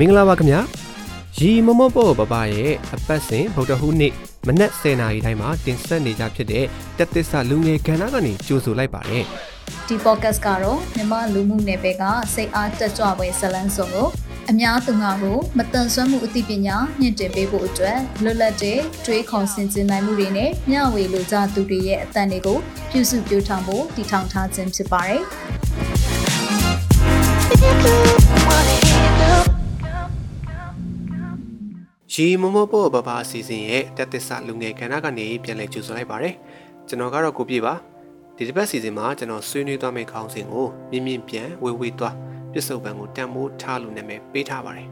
မင်္ဂလာပါခင်ဗျာရီမမောပေါ်ပပရဲ့အပတ်စဉ်ဗုဒ္ဓဟူးနေ့မနက်10:00နာရီတိုင်းမှာတင်ဆက်နေကြဖြစ်တဲ့တက်သစ္စာလူငယ်ကဏ္ဍကနေကြိုဆိုလိုက်ပါတယ်ဒီ podcast ကတော့မြမလူမှုနယ်ပယ်ကစိတ်အားတက်ကြွပွဲဇလန်းစုံကိုအများသူငါကိုမတန်ဆွမ်းမှုအသိပညာမြင့်တင်ပေးဖို့အတွက်လွတ်လပ်တဲ့တွေးခေါ်ဆင်ခြင်နိုင်မှုတွေနဲ့မျှဝေလိုကြသူတွေရဲ့အသံတွေကိုပြုစုပြောင်းထောင်ဖို့တည်ထောင်ထားခြင်းဖြစ်ပါတယ် ရီမမပေါ်ပပအစီအစဉ်ရဲ့တက်သစ္စာလူငယ်ကဏ္ဍကနေပြန်လည်ကြိုဆိုလိုက်ပါတယ်ကျွန်တော်ကတော့ကိုပြပါဒီတစ်ပတ်စီစဉ်မှာကျွန်တော်ဆွေးနွေးသွားမယ့်ခေါင်းစဉ်ကိုမြင့်မြင့်ပြန်ဝေဝေသွားပြစ္ဆုတ်ပံကိုတန်မိုးထားလို့နာမည်ပေးထားပါတယ်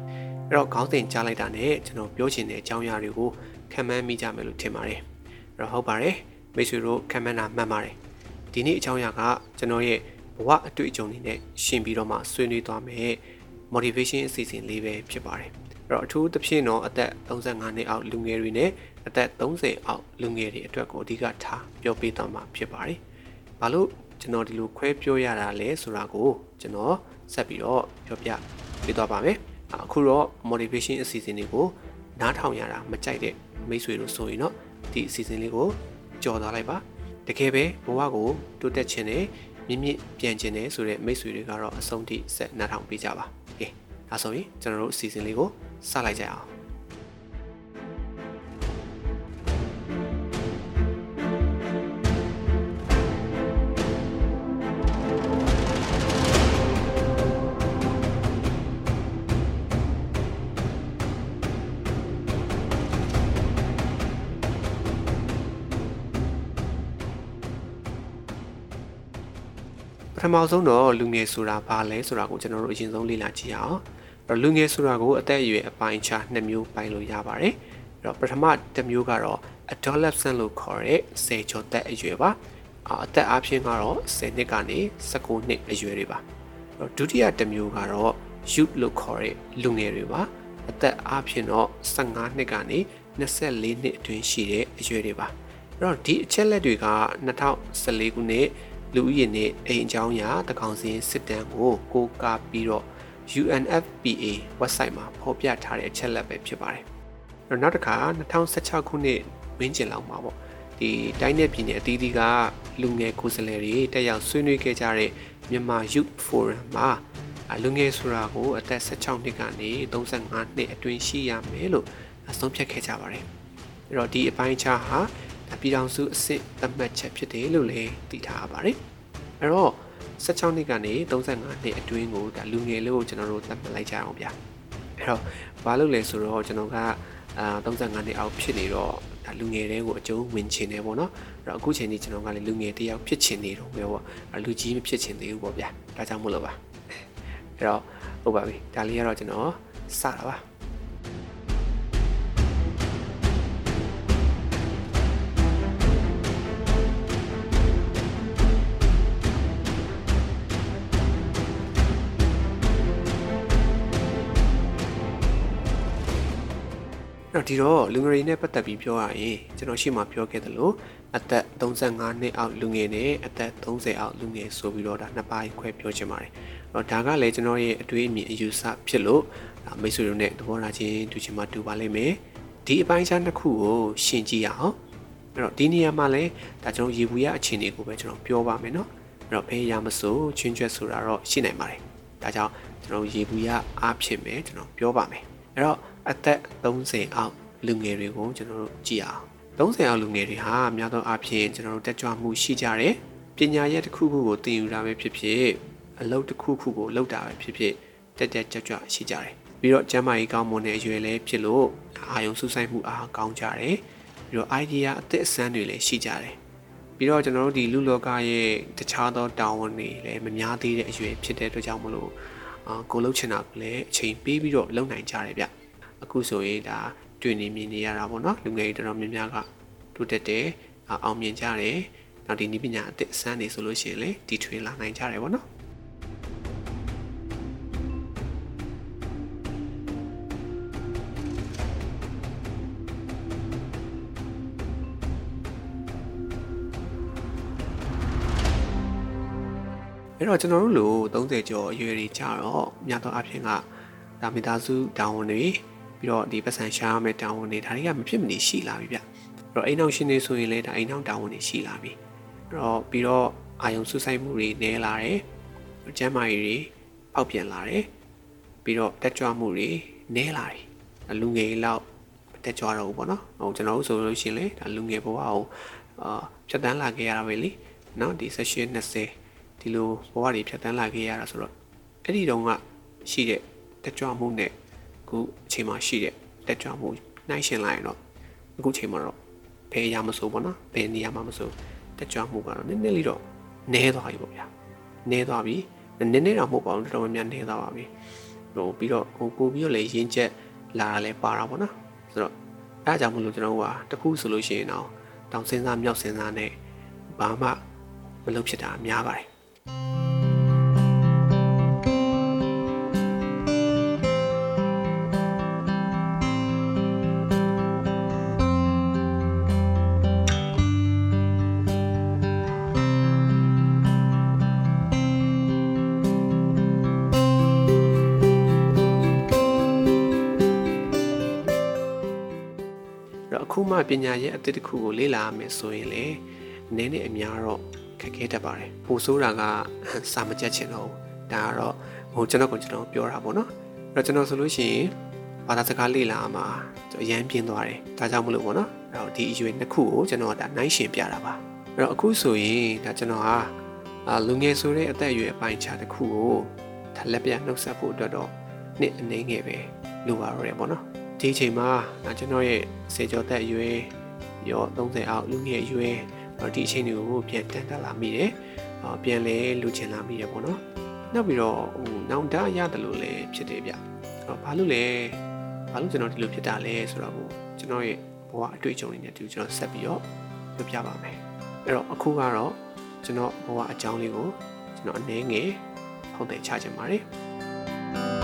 အဲ့တော့ခေါင်းစဉ်ကြားလိုက်တာနဲ့ကျွန်တော်ပြောချင်တဲ့အကြောင်းအရာတွေကိုခံမှန်းမိကြမယ်လို့ထင်ပါတယ်အဲ့တော့ဟုတ်ပါတယ်မိတ်ဆွေတို့ခံမှန်းတာမှန်ပါတယ်ဒီနေ့အကြောင်းအရာကကျွန်တော်ရဲ့ဘဝအတွေ့အကြုံတွေနဲ့ရှင်ပြီးတော့မှဆွေးနွေးသွားမယ် motivation အစီအစဉ်လေးပဲဖြစ်ပါတယ်အဲ့ တော့အထူးသဖြင့်တော့အသက်35နှစ်အောက်လူငယ်တွေနဲ့အသက်30အောက်လူငယ်တွေအတွက်ကိုအဓိကထားပြောပေးသွားမှာဖြစ်ပါတယ်။ဘာလို့ကျွန်တော်ဒီလိုခွဲပြောရတာလဲဆိုတာကိုကျွန်တော်ဆက်ပြီးတော့ပြောပြပေးသွားပါမယ်။အခုတော့ motivation အစီအစဉ်တွေကိုနားထောင်ရတာမကြိုက်တဲ့မိတ်ဆွေတို့ဆိုရင်တော့ဒီအစီအစဉ်လေးကိုကြော်သွားလိုက်ပါ။တကယ်ပဲဘဝကိုတိုးတက်ခြင်းနဲ့မြင့်မြင့်ပြန်ခြင်းနဲ့ဆိုတဲ့မိတ်ဆွေတွေကတော့အဆုံးထိဆက်နားထောင်ပေးကြပါ။ကဲဒါဆိုရင်ကျွန်တော်တို့အစီအစဉ်လေးကို စလိုက်ကြအောင်ထမဆုံးတော့လူငယ်ဆိုတာဘာလဲဆိုတာကိုကျွန်တော်တို့အရင်ဆုံးလေ့လာကြည့်အောင် အဲ့လူငယ်ဆိုတာကိုအသက်အရွယ်အပိုင်းခြားနှစ်မျိုးပိုင်းလို့ရပါတယ်အဲ့တော့ပထမတစ်မျိုးကတော့ adolescent လို့ခေါ်တဲ့ဆယ်ကျော်သက်အရွယ်ပါအသက်အပြင်ကတော့10နှစ်ကနေ19နှစ်အရွယ်တွေပါအဲ့ဒုတိယတစ်မျိုးကတော့ youth လို့ခေါ်တဲ့လူငယ်တွေပါအသက်အပြင်တော့15နှစ်ကနေ24နှစ်အတွင်းရှိတဲ့အရွယ်တွေပါအဲ့တော့ဒီအချက်လက်တွေက2014ခုနှစ်လူဦးရေနဲ့အိမ်အကြောင်းအရာတကောင်စင်းစစ်တမ်းကိုကိုးကားပြီးတော့ UNFPA website မှာဖော်ပြထားတဲ့အချက်လက်ပဲဖြစ်ပါတယ်။နောက်တစ်ခါ2016ခုနှစ်ဝန်းကျင်လောက်မှာပေါ့ဒီတိုင်းနယ်ပြည်နယ်အသီးသီးကလူငယ်ကိုယ်စားလှယ်တွေတက်ရောက်ဆွေးနွေးခဲ့ကြတဲ့မြန်မာ Youth Forum မှာလူငယ်ဆိုတာကိုအသက်16နှစ်ကနေ35နှစ်အတွင်းရှိရမယ်လို့အဆုံးဖြတ်ခဲ့ကြပါတယ်။အဲ့တော့ဒီအပိုင်းခြားဟာပြည်ထောင်စုအဆင့်သတ်မှတ်ချက်ဖြစ်တယ်လို့လည်းသိထားပါတယ်။အဲ့တော့ 16နှစ်ကနေ35နှစ်အတွင်းကိုဒါလူငယ်လို့ကျွန်တော်တို့သတ်မှတ်လိုက်ကြအောင်ဗျာအဲ့တော့ဘာလို့လဲဆိုတော့ကျွန်တော်ကအာ35နှစ်အောက်ဖြစ်နေတော့ဒါလူငယ်တွေကိုအကျုံးဝင်ချင်တယ်ပေါ့နော်အဲ့တော့အခုချိန်ကြီးကျွန်တော်ကလည်းလူငယ်တယောက်ဖြစ်ချင်နေတော့ပဲပေါ့လူကြီးမဖြစ်ချင်သေးဘူးပေါ့ဗျာဒါကြောင့်မို့လို့ပါအဲ့တော့ဟုတ်ပါပြီဒါလေးကတော့ကျွန်တော်စတာပါ တော့ဒီတော့လူငယ်တွေနဲ့ပတ်သက်ပြီးပြောရရင်ကျွန်တော်ရှေ့မှာပြောခဲ့သလိုအသက်35နှစ်အောက်လူငယ်နဲ့အသက်30အောက်လူငယ်ဆိုပြီးတော့ဒါနှစ်ပိုင်းခွဲပြောချင်ပါတယ်။အဲ့တော့ဒါကလည်းကျွန်တော်ရဲ့အတွေးအမြင်အယူဆဖြစ်လို့မိတ်ဆွေတို့နဲ့သဘောထားချင်းတူချင်မှတူပါလိမ့်မယ်။ဒီအပိုင်းခြားနှစ်ခုကိုရှင်းကြည့်ရအောင်။အဲ့တော့ဒီနေရာမှာလည်းဒါကျွန်တော်ရေဘူးရအခြေအနေကိုပဲကျွန်တော်ပြောပါမယ်နော်။အဲ့တော့ဘယ်ရမဆိုချင်းကျွတ်ဆိုတာတော့ရှိနိုင်ပါတယ်။ဒါကြောင့်ကျွန်တော်ရေဘူးရအားဖြစ်မယ်ကျွန်တော်ပြောပါမယ်။အဲ့တော့ အသက်30အောက်လူငယ်တွေကိုကျွန်တော်တို့ကြည့်အောင်30အောက်လူငယ်တွေဟာများသောအားဖြင့်ကျွန်တော်တို့တက်ကြွမှုရှိကြတယ်ပညာရပ်တစ်ခုခုကိုသင်ယူတာပဲဖြစ်ဖြစ်အလုပ်တစ်ခုခုကိုလုပ်တာပဲဖြစ်ဖြစ်တက်တက်ကြွကြွရှိကြတယ်ပြီးတော့ကျမ်းမာရေးကောင်းမွန်တဲ့အရွယ်လည်းဖြစ်လို့အာယုံစူးစိုက်မှုအားကောင်းကြတယ်ပြီးတော့ idea အသစ်အဆန်းတွေလည်းရှိကြတယ်ပြီးတော့ကျွန်တော်တို့ဒီလူလောကရဲ့တခြားသောတာဝန်တွေလည်းမများသေးတဲ့အရွယ်ဖြစ်တဲ့အတွက်ကြောင့်မလို့အာကိုလှုပ်ချင်တာကိုလည်းအချိန်ပေးပြီးတော့လုပ်နိုင်ကြတယ်ဗျ အခုဆိုရင်ဒါတွေ့နေမြင်နေရတာပေါ့နော်လူငယ်တွေတော်တော်များများကတိုးတက်တယ်အောင်မြင်ကြတယ်နောက်ဒီနည်းပညာအသစ်အစမ်းနေဆိုလို့ရှိရင်လေတီထွင်လာနိုင်ကြတယ်ပေါ့နော်အဲ့တော့ကျွန်တော်တို့လို30ကျော်အရွယ်တွေကြတော့များသောအားဖြင့်ကဒါမိသားစုတာဝန်တွေ ပြီးတော့ဒီပတ်စံရှာရမယ့်တာဝန်တွေဒါတွေကမဖြစ်မနေရှိလာပြီဗျအဲ့တော့အိမ်အောင်ရှင်နေဆိုရင်လည်းဒါအိမ်အောင်တာဝန်တွေရှိလာပြီအဲ့တော့ပြီးတော့အာယုံဆုဆိုင်မှုတွေနည်းလာတယ်ကျန်းမာရေးတွေပေါက်ပြန်လာတယ်ပြီးတော့တက်ကြွမှုတွေနည်းလာတယ်လူငယ်လောက်တက်ကြွတော့ဘူးပေါ့နော်ဟိုကျွန်တော်တို့ဆိုလို့ရှိရင်လေဒါလူငယ်ဘဝကိုအာဖြတ်တန်းလာခဲ့ရတာပဲလေနော်ဒီဆက်ရှင်20ဒီလိုဘဝတွေဖြတ်တန်းလာခဲ့ရတာဆိုတော့အဲ့ဒီတုန်းကရှိတဲ့တက်ကြွမှုနဲ့ အခုအချိန်မှာရှိတဲ့တက်ကြွမှုနှိုင်းယှဉ်လိုက်ရင်တော့အခုချိန်မှာတော့ဘယ်အရာမဆိုပေါ့နော်ဘယ်နေရာမှာမဆိုတက်ကြွမှုကတော့နည်းနည်းလေးတော့နည်းသွားပြီပေါ့ဗျာနည်းသွားပြီနည်းနည်းတော့မဟုတ်ပါဘူးတော်တော်များများနည်းသွားပါပြီဟိုပြီးတော့ဟိုပို့ပြီးတော့လေရင်းချက်လာတာလဲပါတာပေါ့နော်ဆိုတော့အဲအကြောင်းမလို့ကျွန်တော်ကတခုဆိုလို့ရှိရင်တော့တောင်စင်းစားမြောက်စင်းစားနဲ့ဘာမှမလုပ်ဖြစ်တာများပါတယ် ပညာရဲ့အသစ်တစ်ခုကိုလေ့လာရမယ်ဆိုရင်လေနည်းနည်းအများတော့ခက်ခဲတတ်ပါတယ်ပိုဆိုးတာကစာမကြက်ချင်တော့ဘူးဒါကတော့ဟိုကျွန်တော်ကကျွန်တော်ပြောတာပေါ့နော်အဲ့တော့ကျွန်တော်ဆိုလို့ရှိရင်ဘာသာစကားလေ့လာမှာအရန်ပြင်းသွားတယ်ဒါကြောင့်မလို့ပေါ့နော်အဲ့တော့ဒီအရွယ်နှစ်ခုကိုကျွန်တော်ကဒါနိုင်ရှင်ပြတာပါအဲ့တော့အခုဆိုရင်ဒါကျွန်တော်ဟာအာလူငယ်ဆိုတဲ့အသက်အရွယ်အပိုင်းခြားတစ်ခုကိုထလက်ပြနှုတ်ဆက်ဖို့အတွက်တော့နှစ်အနေငယ်ပဲလိုပါတော့တယ်ပေါ့နော် ဒီအချိန်မှာဒါကျွန်တော်ရဲ့စေကျော်သက်အရွယ်ရော30အောက်လူငယ်အရွယ်ဒီအချိန်တွေကိုပြန်တန်တက်လာမိတယ်။ပြန်လဲလူချင်လာမိတယ်ပေါ့နော်။နောက်ပြီးတော့ဟိုနောင်တရတယ်လို့လည်းဖြစ်တယ်ဗျ။ဘာလို့လဲဘာလို့ကျွန်တော်ဒီလိုဖြစ်တာလဲဆိုတော့ကျွန်တော်ရဲ့ဘဝအတွေ့အကြုံတွေနဲ့တူကျွန်တော်ဆက်ပြီးတော့ပြောပြပါမယ်။အဲ့တော့အခုကတော့ကျွန်တော်ဘဝအကြောင်းလေးကိုကျွန်တော်အနေငယ်ဖောက်တယ်ချခြင်းပါတယ်။။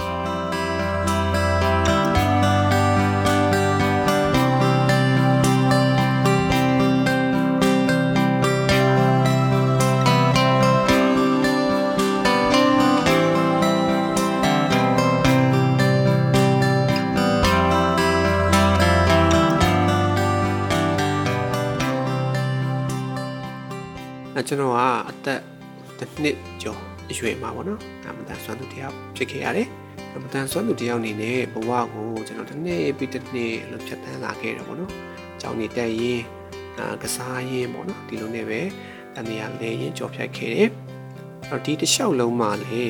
တစ်နှစ်ကျော်အရွယ်မှာပေါ့နော်။အမတန်ဆွမ်းသူတယောက်ဖြစ်ခဲ့ရတယ်။အမတန်ဆွမ်းသူတယောက်အနေနဲ့ဘဝကိုကျွန်တော်တစ်နှစ်ပြီးတစ်နှစ်လို့ဖြတ်သန်းလာခဲ့တယ်ပေါ့နော်။ကျောင်းနေတက်ရင်အာကစားရင်ပေါ့နော်ဒီလိုနဲ့ပဲတနေရာလဲရင်ကြော်ဖြတ်ခဲ့တယ်။အဲ့တော့ဒီတစ်လျှောက်လုံးမှာလေ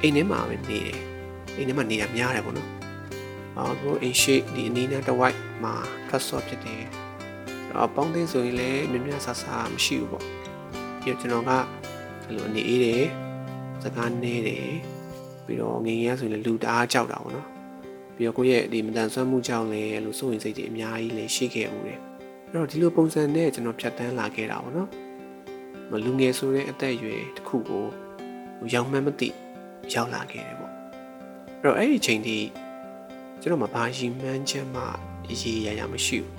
အိမ်ထဲမှာပဲနေတယ်။အိမ်ထဲမှာနေတာများတယ်ပေါ့နော်။အော်ဘိုးအိမ်ရှိဒီအနီးနားတစ်ဝိုက်မှာဖတ်စောဖြစ်တယ်။အော်ပေါင်းသိဆိုရင်လည်းမြများဆဆမရှိဘူးပေါ့ပြီးတော့ကျွန်တော်က အဲ့လိုအနေအေးတယ်စကားနဲတယ်ပြီးတော့ငငယ်ရဆိုရင်လည်းလူတအားကြောက်တာပေါ့နော်ပြီးတော့ကိုယ့်ရဲ့ဒီမတန်ဆွမ်းမှုကြောင့်လည်းအဲ့လိုစိုးရင်စိတ်တွေအများကြီးလည်းရှိခဲ့ဦးတယ်အဲ့တော့ဒီလိုပုံစံနဲ့ကျွန်တော်ဖြတ်တန်းလာခဲ့တာပေါ့နော်မလူငယ်ဆိုတဲ့အသက်အရွယ်တစ်ခုကိုရောင်မှန်းမသိရောက်လာခဲ့တယ်ပေါ့အဲ့တော့အဲ့ဒီအချိန်ထိကျွန်တော်မဘာရှိမှန်းချက်မှအရေးရရမရှိဘူး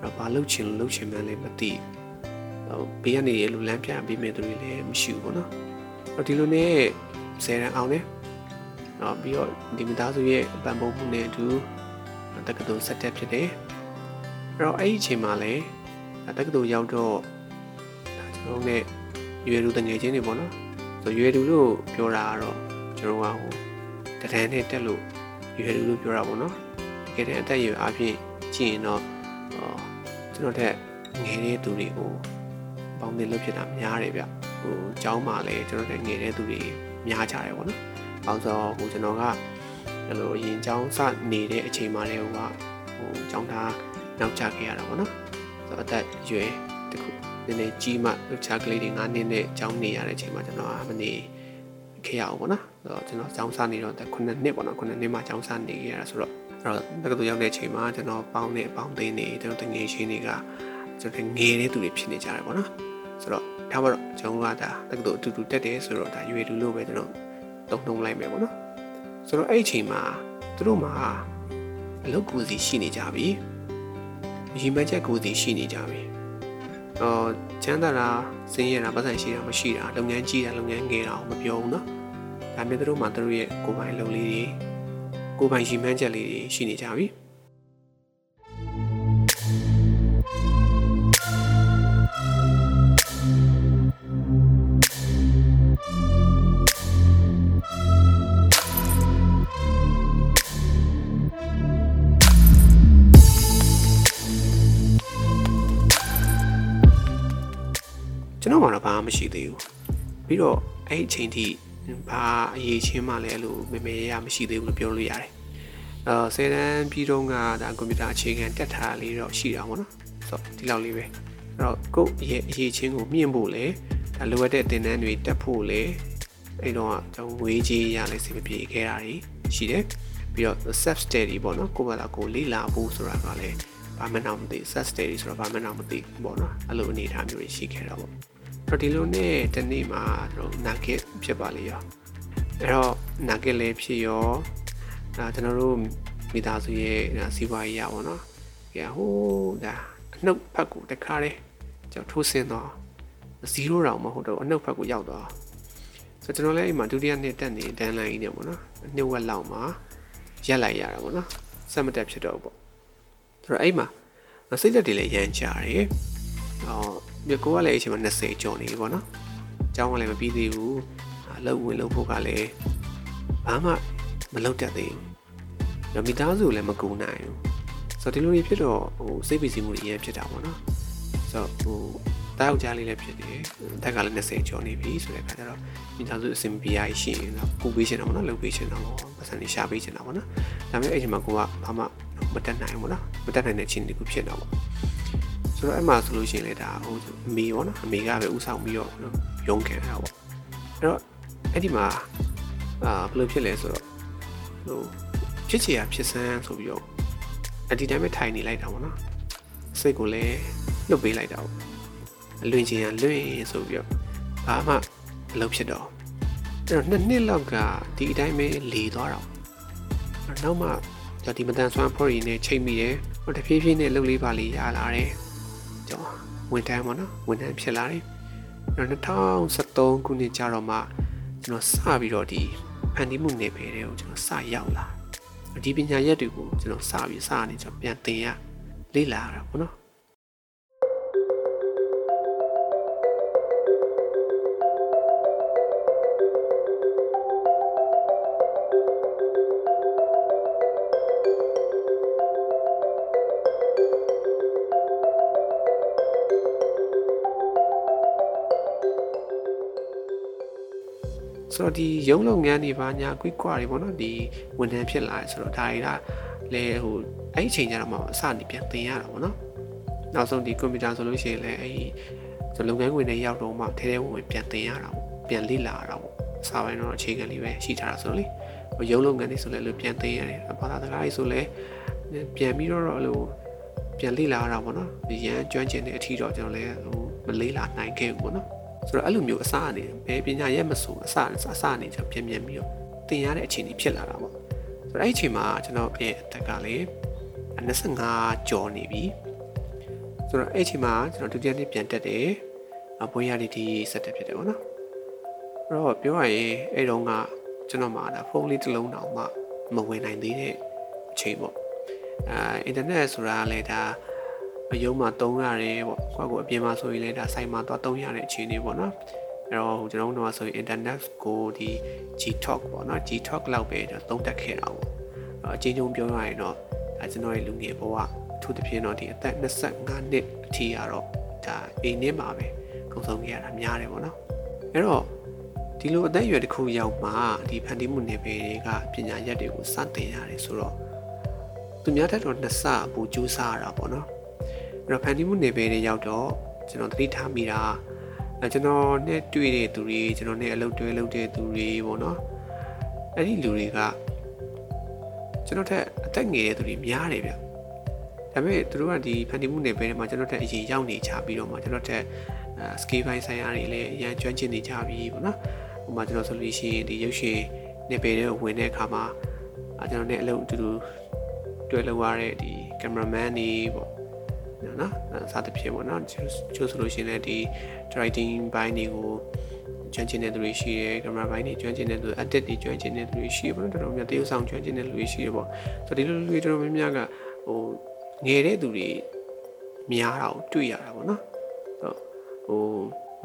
အဲ့တော့ဘာလုပ်ချင်လို့လုပ်ချင်မှန်းလည်းမသိဘူးဟို ဘေးကနေလူလမ်းပြပေးမဲ့သူတွေလည်းမရှိဘူးပေါ့နော်။ဒီလိုနဲ့ဆယ်ရန်အောင်တယ်။နောက်ပြီးတော့ဒီမိသားစုရဲ့ပံ့ပိုးမှုနဲ့အတူတက္ကသိုလ်ဆက်တက်ဖြစ်တယ်။အဲ့တော့အဲ့ဒီအချိန်မှာလည်းတက္ကသိုလ်ရောက်တော့ဒါကျွန်တော်နဲ့ရွယ်လူတငယ်ချင်းတွေပေါ့နော်။ဆိုရွယ်လူလို့ပြောတာကတော့ကျွန်တော်ကဟိုတဒန်းနဲ့တက်လို့ရွယ်လူလို့ပြောတာပေါ့နော်။တကယ်တမ်းအသက်အရွယ်အပြင်ကြည့်ရင်တော့ကျွန်တော်တက်ငယ်တဲ့သူတွေကို ပေါင်းသင်းလုပ်ဖြစ်တာများတယ်ဗျဟိုအကြောင်းမှလည်းကျွန်တော်တို့ငယ်တဲ့သူတွေများကြတယ်ပေါ့နော်။အောင်ဆိုဟိုကျွန်တော်ကအဲ့လိုရင်ချောင်းစနေတဲ့အချိန်မှလည်းဟိုကဟိုကြောင်းသားနောက်ကျခဲ့ရတာပေါ့နော်။ဆိုတော့အသက်အရွယ်တခုနည်းနည်းကြီးမှလူချကလေးတွေ9နှစ်နဲ့ကြောင်းနေရတဲ့အချိန်မှကျွန်တော်ကမနေခဲ့ရအောင်ပေါ့နော်။ဆိုတော့ကျွန်တော်ကြောင်းစနေတော့9နှစ်ပေါ့နော်9နှစ်မှကြောင်းစနေခဲ့ရတာဆိုတော့အဲ့တော့တက္ကသိုလ်ရောက်တဲ့အချိန်မှာကျွန်တော်ပေါင်းတဲ့အပေါင်းအသင်းတွေကျွန်တော်တငယ်ချင်းတွေကကျွန်တော်ငယ်တဲ့သူတွေဖြစ်နေကြတယ်ပေါ့နော်။ ဆိုတော့ဒါမှတော့ကျွန်တော်ကဒါတက္ကသိုလ်အတူတူတက်တယ်ဆိုတော့ဒါရွေလူလို့ပဲကျွန်တော်တုံတုံလိုက်မယ်ပေါ့နော်ဆိုတော့အဲ့အချိန်မှာသူတို့မှာအလုပ်ကိုစီရှိနေကြပြီရီမချက်ကိုစီရှိနေကြပြီအော်ချမ်းသာတာစင်းရတာပတ်စံရှိတာမရှိတာလုပ်ငန်းကြီးတာလုပ်ငန်းငယ်တာမပြောဘူးเนาะဒါပေမဲ့သူတို့မှာသူတို့ရဲ့ကိုယ်ပိုင်လုပ်လေးတွေ ကိုယ်ပိုင်ရှိမှန်းချက်လေးတွေရှိနေကြပြီ ကျွန်တော်မှတော့ဘာမှမရှိသေးဘူးပြီးတော့အဲ့အချိန်ထိဘာအရေးချင်းမှလည်းအဲ့လိုမေမေရမရှိသေးဘူးလို့ပြောလို့ရတယ်အဲဆယ်တန်းပြီးတော့ကဒါကွန်ပျူတာအခြေခံတက်ထားလေးတော့ရှိတာပေါ့နော်ဆိုတော့ဒီလောက်လေးပဲအဲ့တော့ကိုယ့်ရဲ့အရေးချင်းကိုမြင့်ဖို့လေဒါလိုအပ်တဲ့သင်တန်းတွေတက်ဖို့လေအဲ့တော့ကျွန်တော်ငွေကြေးရလဲစိတ်မပြေခဲ့တာတွေရှိတယ်ပြီးတော့ self study ပေါ့နော်ကိုယ့်ဘာသာကိုလေ့လာဖို့ဆိုတာကလည်းဘာမှတော့မသိ self study ဆိုတော့ဘာမှတော့မသိပေါ့နော်အဲ့လိုအနေအထားမျိုးတွေရှိခဲ့တာပေါ့ တော့ဒီလိုနဲ့တနေ့မှာကျွန်တော်နာဂစ်ဖြစ်ပါလေရောအဲ့တော့နာဂစ်လည်းဖြစ်ရောအဲကျွန်တော်တို့မိသားစုရဲ့စီးပွားရေးရပါတော့ကြဟိုးဒါအနှုတ်ဖက်ကိုတခါတည်းကျွန်တော်ထိုးဆင်းတော့0တောင်မဟုတ်တော့အနှုတ်ဖက်ကိုရောက်တော့ဆိုတော့ကျွန်တော်လည်းအိမ်မှာဒုတိယနှစ်တက်နေတန်းလိုက်နေပေါ့နော်နှုတ်ဝက်လောက်မှာရက်လိုက်ရတာပေါ့နော်စက်မတက်ဖြစ်တော့ပေါ့ဆိုတော့အိမ်မှာစိတ်လက်တွေလည်းရမ်းကြတယ်အော် မြကိုကလည်းအချိန်မှာ20ကျော်နေပြီပေါ့နော်အကြောင်းကလည်းမပြီးသေးဘူးအလုပ်ဝင်လုပ်ဖို့ကလည်းဘာမှမလုပ်တတ်သေးဘူးတော့မိသားစုလည်းမကူနိုင်ဘူးဆိုတော့ဒီလိုတွေဖြစ်တော့ဟိုစိတ်ပီစီမှုတွေအရင်ဖြစ်တာပေါ့နော်ဆိုတော့ဟိုတားယောက်ျားလေးလည်းဖြစ်တယ်တက်ကလည်း20ကျော်နေပြီဆိုတဲ့အခါကျတော့မိသားစုအဆင်ပြေရရှိရင်တော့ပူပေးချင်တာပေါ့နော်လုပ်ပေးချင်တာပေါ့ပတ်စံလေးရှာပေးချင်တာပေါ့နော်ဒါပေမဲ့အဲ့ဒီမှာကိုကဘာမှမတက်နိုင်ဘူးပေါ့နော်မတက်နိုင်တဲ့ချင်းတခုဖြစ်တော့ပေါ့ ဆိုတော့အဲ့မှာဆိုလို့ရှိရင်လေဒါဟိုအမေပေါ့နော်အမေကပဲဥဆောင်ပြီးတော့ရုံးခံတာပေါ့အဲ့တော့အဲ့ဒီမှာအာဘယ်လိုဖြစ်လဲဆိုတော့ဟိုဖြစ်ချင်ရဖြစ်စမ်းဆိုပြီးတော့အဒီတိုင်းပဲထိုင်နေလိုက်တာပေါ့နော်စိတ်ကိုလည်းလွတ်ပေးလိုက်တာပေါ့အလွင်ချင်ရလွင်ဆိုပြီးတော့ဘာမှမလုပ်ဖြစ်တော့အဲ့တော့နှစ်နှစ်လောက်ကဒီအတိုင်းပဲလေသွားတော့နောက်မှဒီမတန်ဆွမ်းဖော်ရီနဲ့ချိန်မိတယ်ဟိုတဖြည်းဖြည်းနဲ့လှုပ်လေးပါလေးရလာတယ် ကျော်ဝန်ထမ်းပေါ့နော်ဝန်ထမ်းဖြစ်လာတယ်2013ခုနှစ်ကျတော့မှကျွန်တော်စပြီးတော့ဒီဖန်တီးမှုနယ်ပယ်တွေကိုကျွန်တော်စရောက်လာဒီပညာရက်တွေကိုကျွန်တော်စပြီးစနေကျွန်တော်ပြန်သင်ရလေ့လာရတာပေါ့နော် ဆိုတော့ဒီရုံးလုပ်ငန်းတွေပါညာကွိကွာတွေပေါ့နော်ဒီဝန်ထမ်းဖြစ်လာတယ်ဆိုတော့ဒါတွေကလည်းဟိုအဲ့ဒီအချိန်ကျတော့မှအစနေပြန်သင်ရတာပေါ့နော်နောက်ဆုံးဒီကွန်ပျူတာဆိုလို့ရှိရင်လည်းအဲ့ဒီဆိုလုပ်ငန်းဝင်တွေရောက်တော့မှထဲထဲဝင်ဝင်ပြန်သင်ရတာပေါ့ပြန်လေ့လာရတာပေါ့အစာပိုင်းတော့အခြေခံလေးပဲရှိထားတာဆိုလေဟိုရုံးလုပ်ငန်းတွေဆိုလည်းလို့ပြန်သင်ရတယ်ဘာသာစကားတွေဆိုလည်းပြန်ပြီးတော့အဲ့လိုပြန်လေ့လာရတာပေါ့နော်ရန်ကျွမ်းကျင်တဲ့အထီတော့ကျွန်တော်လည်းဟိုမလေ့လာနိုင်ခဲ့ဘူးပေါ့နော် ဆိုတော့အဲ့လိုမျိုးအစအနေဘယ်ပညာရက်မဆိုအစအစအနေကျွန်တော်ပြန်ပြန်ပြီးတော့သင်ရတဲ့အခြေအနေဖြစ်လာတာပေါ့ဆိုတော့အဲ့ဒီအချိန်မှာကျွန်တော်ရဲ့အသက်ကလေ25ကျော်နေပြီဆိုတော့အဲ့ဒီအချိန်မှာကျွန်တော်ဒုတိယနှစ်ပြန်တက်တယ်အဘွေးရလေးဒီဆက်တက်ဖြစ်တယ်ပေါ့နော်အဲ့တော့ပြောရရင်အဲ့တုန်းကကျွန်တော်မှာဒါဖုန်းလေးတစ်လုံးတောင်မှမဝင်နိုင်သေးတဲ့အချိန်ပေါ့အာအင်တာနက်ဆိုတာလည်းဒါ အယုံမှာတုံးရတယ်ပေါ့ကိုယ့်ကိုအပြင်မှာဆိုရင်လည်းဒါဆိုင်မှာသွားတုံးရတဲ့အခြေအနေပေါ့နော်အဲ့တော့ကျွန်တော်တို့ကဆိုရင် internet ကိုဒီ Gtalk ပေါ့နော် Gtalk လောက်ပဲသုံးတက်ခဲ့တာပေါ့အချင်းချင်းပြောရရင်တော့ဒါကျွန်တော်ရဲ့လူငယ်ဘဝအထူးသဖြင့်တော့ဒီအသက်25နှစ်အထိကတော့ဒါအိမ်ထဲမှာပဲကုန်ဆုံးခဲ့ရတာများတယ်ပေါ့နော်အဲ့တော့ဒီလိုအသက်အရွယ်တစ်ခုရောက်မှဒီဖန်တီးမှုနယ်ပယ်တွေကပညာရက်တွေကိုစတင်ရတယ်ဆိုတော့သူများတက်တော့နှစ်ဆအပူကြိုးစားရတာပေါ့နော် အဲ့တော့ဖန်တီးမှုနယ်ပယ်တွေရောက်တော့ကျွန်တော်သတိထားမိတာအဲကျွန်တော်နဲ့တွေ့တဲ့သူတွေကျွန်တော်နဲ့အလုပ်တွဲလုပ်တဲ့သူတွေပေါ့နော်အဲ့ဒီလူတွေကကျွန်တော်ထက်အသက်ငယ်တဲ့သူတွေများတယ်ဗျဒါပေမဲ့သူတို့ကဒီဖန်တီးမှုနယ်ပယ်တွေမှာကျွန်တော်ထက်အရင်ရောက်နေကြပြီးတော့မှကျွန်တော်ထက်အဲ skill ပိုင်းဆိုင်ရာတွေလည်းအရင်ကျွမ်းကျင်နေကြပြီပေါ့နော်ဟိုမှာကျွန်တော်ဆိုလို့ရှိရင်ဒီရုပ်ရှင်နယ်ပယ်တွေကိုဝင်တဲ့အခါမှာအဲကျွန်တော်နဲ့အလုပ်အတူတူတွေ့လောက်ရတဲ့ဒီ cameraman တွေပေါ့ နော်စသဖြင့်ပေါ့နော်ကျိုးဆိုလို့ရှိရင်လည်းဒီ directing ဘိုင်းတွေကိုကျွမ်းကျင်တဲ့သူတွေရှိတယ်ကင်မရာဘိုင်းတွေကျွမ်းကျင်တဲ့သူ edit တွေကျွမ်းကျင်တဲ့သူတွေရှိတယ်ပေါ့နော်တော်တော်များတရုပ်ဆောင်ကျွမ်းကျင်တဲ့လူတွေရှိတယ်ပေါ့ဆိုတော့ဒီလိုလူတွေတော်တော်များများကဟိုငယ်တဲ့သူတွေများတာကိုတွေ့ရတာပေါ့နော်ဟို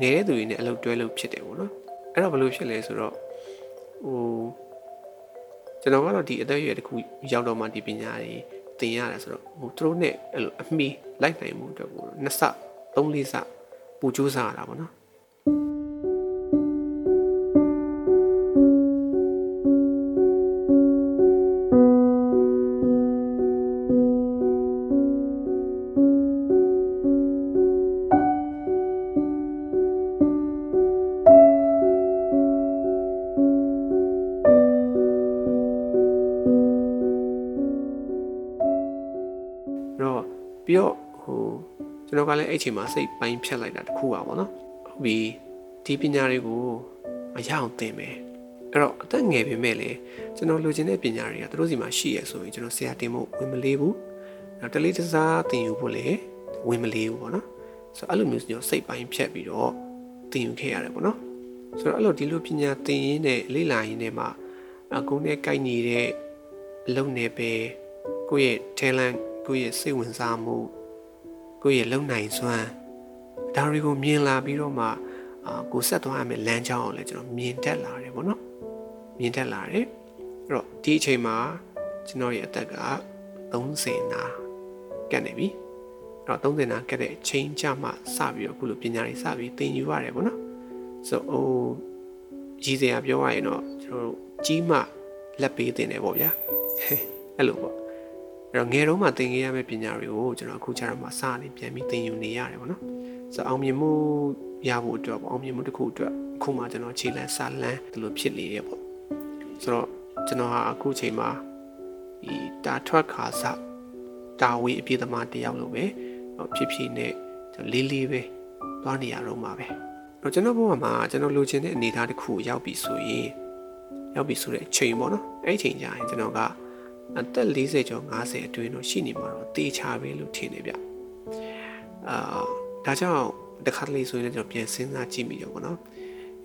ငယ်တဲ့သူတွေနဲ့အလုပ်တွဲလို့ဖြစ်တယ်ပေါ့နော်အဲ့တော့ဘယ်လိုဖြစ်လဲဆိုတော့ဟိုကျွန်တော်ကတော့ဒီအသက်အရွယ်တစ်ခုရောက်တော့မှဒီပညာတွေ သင်ရတယ်ဆိုတော့ဟိုသူတို့နဲ့အဲ့လိုအမီလိုက်နိုင်မှုအတွက်ကိုနှစ်ဆသုံးလေးဆပူကြိုးစားရတာပေါ့နော် ကျွန်တော်ကလည်းအဲ့အချိန်မှာစိတ်ပိုင်းဖြတ်လိုက်တာတခုပါပေါ့နော်ဟုတ်ပြီဒီပညာတွေကိုမရအောင်သင်မယ်အဲ့တော့အသက်ငယ်ပေမဲ့လည်းကျွန်တော်လိုချင်တဲ့ပညာတွေကသူတို့စီမှာရှိရဆိုရင်ကျွန်တော်ဆရာတင်ဖို့ဝင်မလေးဘူးနောက်တလေးတစားသင်ယူဖို့လည်းဝင်မလေးဘူးပေါ့နော်ဆိုတော့အဲ့လိုမျိုးကျွန်တော်စိတ်ပိုင်းဖြတ်ပြီးတော့သင်ယူခဲ့ရတယ်ပေါ့နော်ဆိုတော့အဲ့လိုဒီလိုပညာသင်ရင်းနဲ့လေ့လာရင်းနဲ့မှအကုန်းနဲ့ကိုက်ညီတဲ့အလုပ်နယ်ပဲကိုယ့်ရဲ့ talent ကိုယ့်ရဲ့စိတ်ဝင်စားမှု ကိုယ့်ရဲ့လုံနိုင်စွမ်းဒါတွေကိုမြင်လာပြီးတော့မှအာကိုဆက်သွားရမယ်လမ်းကြောင်းကိုလည်းကျွန်တော်မြင်တက်လာတယ်ပေါ့နော်မြင်တက်လာတယ်အဲ့တော့ဒီအချိန်မှာကျွန်တော်ရဲ့အသက်က30နာကတ်နေပြီအဲ့တော့30နာကတ်တဲ့အချိန်ကြမှစပြီးတော့အခုလိုပညာတွေစပြီးသင်ယူရတယ်ပေါ့နော်ဆိုဟိုရည်စရာပြောရရင်တော့ကျွန်တော်ကြီးမှလက်ပေးတင်တယ်ပေါ့ဗျာအဲ့လိုပေါ့ အဲ့တော့ငယ်တုန်းမှာသင်ခဲ့ရမယ့်ပညာတွေကိုကျွန်တော်အခုကျတော့မှစနေပြန်ပြီးသင်ယူနေရတယ်ပေါ့နော်ဆိုအောင်မြင်မှုရဖို့အတွက်ပေါ့အောင်မြင်မှုတစ်ခုအတွက်အခုမှကျွန်တော်ခြေလန်းစာလန်းဒီလိုဖြစ်နေရပေါ့ဆိုတော့ကျွန်တော်ဟာအခုချိန်မှာဒီတာထွက်ခါစတာဝေးအပြည့်သမားတယောက်လိုပဲဖြစ်ဖြစ်နဲ့လေးလေးပဲသွားနေရတော့မှာပဲတော့ကျွန်တော်ဘဝမှာကျွန်တော်လိုချင်တဲ့အနေအထားတစ်ခုရောက်ပြီဆိုရင်ရောက်ပြီဆိုတဲ့အချိန်ပေါ့နော်အဲ့ဒီအချိန်ကျရင်ကျွန်တော်က အသက်40ကျော်50အတွင်းတော့ရှိနေမှာတော့တေချာပဲလို့ထင်နေဗျအာဒါကြောင့်တခါတလေဆိုရင်လည်းကျွန်တော်ပြန်စဉ်းစားကြည့်မိတယ်ပေါ့နော်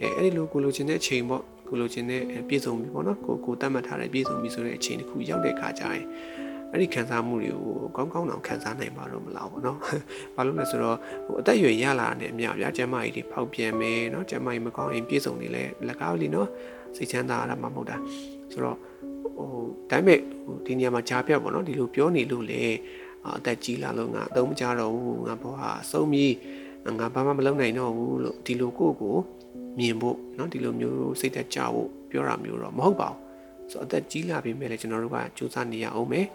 အဲအဲ့ဒီလိုကိုလိုချင်တဲ့အချိန်ပေါ့ကိုလိုချင်တဲ့ပြည့်စုံပြီပေါ့နော်ကိုကိုတတ်မှတ်ထားတဲ့ပြည့်စုံပြီဆိုတဲ့အချိန်တစ်ခုရောက်တဲ့အခါကျရင်အဲ့ဒီခံစားမှုတွေကိုကောင်းကောင်းအောင်ခံစားနိုင်မှာတော့မလားဘောနော်ဘာလို့လဲဆိုတော့ဟိုအသက်အရွယ်ရလာတဲ့အမြအများကျမ်းမာရေးတွေဖောက်ပြန်မယ်နော်ကျမ်းမာရေးမကောင်းရင်ပြည့်စုံနေလဲလက်ကားလီနော်စိတ်ချမ်းသာရတာမှမဟုတ်တာဆိုတော့ ဟိုဒါပေမဲ့ဟိုဒီနေရာမှာကြားပြတ်ပေါ့နော်ဒီလိုပြောနေလို့လေအသက်ကြီးလာလို့ငါအသုံးမကြတော့ဘူးငါဘောဟာအဆုံးပြီးငါဘာမှမလုပ်နိုင်တော့ဘူးလို့ဒီလိုကိုကိုမြင်ဖို့เนาะဒီလိုမျိုးစိတ်သက်ကြဖို့ပြောတာမျိုးတော့မဟုတ်ပါဘူးဆိုတော့အသက်ကြီးလာပြီမဲ့လည်းကျွန်တော်တို့ကစူးစမ်းနေရအောင်မယ်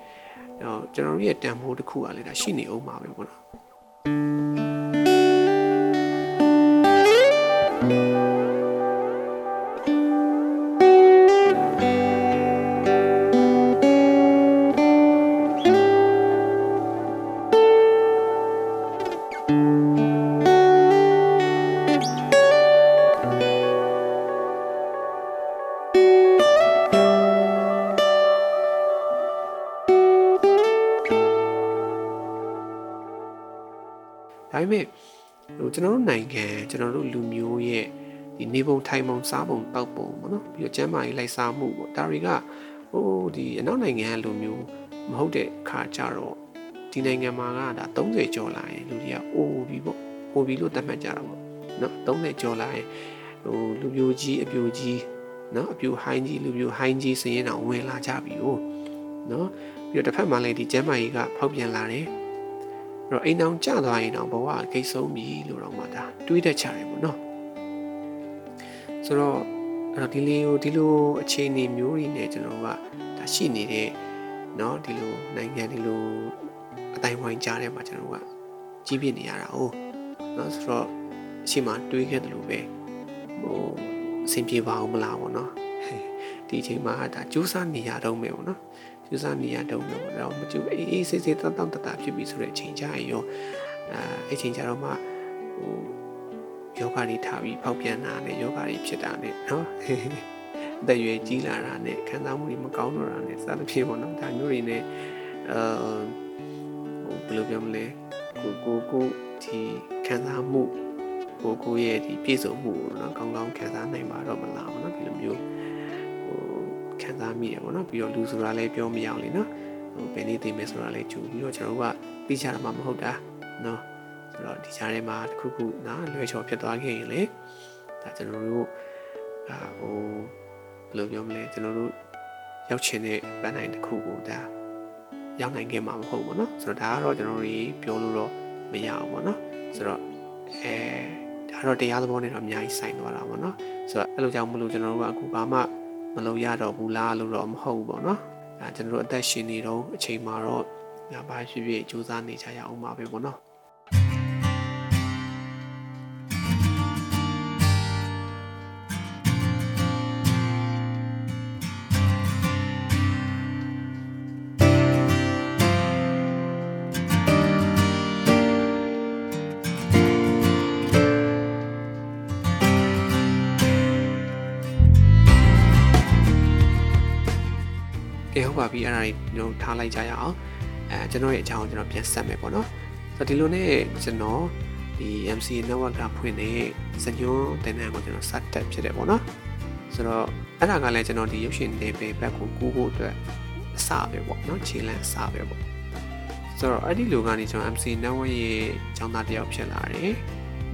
အဲတော့ကျွန်တော်တို့ရဲ့တန်ဖိုးတစ်ခုကလည်းဒါရှိနေအောင်ပါပဲပေါ့နော် မဲ့ဟိုကျွန်တော်တို့နိုင်ငံကျွန်တော်တို့လူမျိုးရဲ့ဒီနေပုံထိုင်ပုံစားပုံတောက်ပုံပေါ့နော်ပြီးတော့ကျမ်းမာရေးလိုက်စားမှုပေါ့ဒါတွေကဟိုဒီအနောက်နိုင်ငံလူမျိုးမဟုတ်တဲ့ခါကြတော့ဒီနိုင်ငံမှာကဒါ30ကျော်လာရင်လူတွေကအိုးပြီးပေါ့အိုးပြီးလို့သတ်မှတ်ကြတာပေါ့နော်30ကျော်လာရင်ဟိုလူမျိုးကြီးအပြိုကြီးနော်အပြိုဟိုင်းကြီးလူမျိုးဟိုင်းကြီးစရင်တော့ဝင်လာကြပြီ哦နော်ပြီးတော့တစ်ဖက်မှာလည်းဒီကျမ်းမာရေးကဖောက်ပြန်လာတယ်အဲ့ တော့အိမ်အောင်ကျသွားရင်တော့ဘဝဂိတ်ဆုံးပြီလို့တော့မှဒါတွေးတတ်ချတယ်ပေါ့နော်ဆိုတော့အဲ့တော့ဒီလေးကိုဒီလိုအခြေအနေမျိုးတွေနဲ့ကျွန်တော်ကဒါရှိနေတဲ့เนาะဒီလိုနိုင်ငံဒီလိုအတိုင်းဝိုင်းကြားထဲမှာကျွန်တော်ကကြီးပြနေရတာ哦เนาะဆိုတော့အရှိမတွေးခဲ့တယ်လို့ပဲဟိုအဆင်ပြေပါအောင်မလားပေါ့နော်ဒီအချိန်မှာဒါကြိုးစားနေရတော့မယ်ပေါ့နော် ကြိုးစားနေရတော့မယ်ပေါ့တော့မကြိုးအေးအေးဆေးဆေးတောက်တောက်တတဖြစ်ပြီဆိုတဲ့အချိန်ကြာရင်ရောအဲအချိန်ကြာတော့မှဟိုယောဂတွေထားပြီးဖောက်ပြန်တာနဲ့ယောဂတွေဖြစ်တာနဲ့နော်အသက်ရွယ်ကြီးလာတာနဲ့ခံစားမှုတွေမကောင်းတော့တာနဲ့စသဖြင့်ပေါ့နော်ဒါမျိုးတွေနဲ့အဲဟိုဘယ်လိုပြောမလဲကိုကိုကိုဒီခံစားမှုကိုကိုရဲ့ဒီပြည့်စုံမှုကိုနော်ကောင်းကောင်းခံစားနိုင်မှာတော့မလားဘောနော်ဒီလိုမျိုးဟိုခံ စားမိရဘောနော်ပြီးတော့လူဆိုတာလည်းပြောမရအောင်လေနော်ဟိုဘယ်နည်းသိမယ်ဆိုတာလည်းကြိုပြီးတော့ကျွန်တော်တို့ကသိချတာမှမဟုတ်တာနော်ဆိုတော့ဒီကြားထဲမှာတစ်ခုခုနော်လွယ်ချော်ဖြစ်သွားခဲ့ရင်လေဒါကျွန်တော်တို့အာဟိုဘယ်လိုပြောမလဲကျွန်တော်တို့ရောက်ချင်တဲ့ပန်းနိုင်တစ်ခုကိုဒါရောက်နိုင်ခဲ့မှာမဟုတ်ဘူးเนาะဆိုတော့ဒါကတော့ကျွန်တော်တို့ပြောလို့တော့မရအောင်ပေါ့เนาะဆိုတော့အဲဒါတော့တရားသဘောနဲ့တော့အများကြီးဆိုင်သွားတာပေါ့เนาะဆိုတော့အဲ့လိုကြောင့်မလို့ကျွန်တော်တို့ကအခုဘာမှ မလုပ်ရတော့ဘူးလားလို့တော့မဟုတ်ဘူးပေါ့နော်အဲကျွန်တော်တို့အသက်ရှင်နေတော့အချိန်မှာတော့ဘာဖြစ်ဖြစ်စူးစမ်းနေကြရအောင်ပါပဲပေါ့နော် ကဲဟုတ်ပါပြီအဲ့ဒါကြီးကျွန်တော်ထားလိုက်ကြရအောင်အဲကျွန်တော်ရဲ့အကြောင်းကျွန်တော်ပြန်ဆက်မယ်ပေါ့နော်ဆိုတော့ဒီလိုနဲ့ကျွန်တော်ဒီ MC network ကဖွင့်နေစညွန်းတင်နန်းကိုကျွန်တော်စတက်ဖြစ်တယ်ပေါ့နော်ဆိုတော့အဲ့ဒါကလည်းကျွန်တော်ဒီရုပ်ရှင်တွေပဲဘက်ကိုကူးဖို့အတွက်အစပဲပေါ့နော်ခြေလမ်းအစပဲပေါ့ဆိုတော့အဲ့ဒီလိုကနေကျွန်တော် MC network ရဲ့အကြောင်းသားတစ်ယောက်ဖြစ်လာတယ်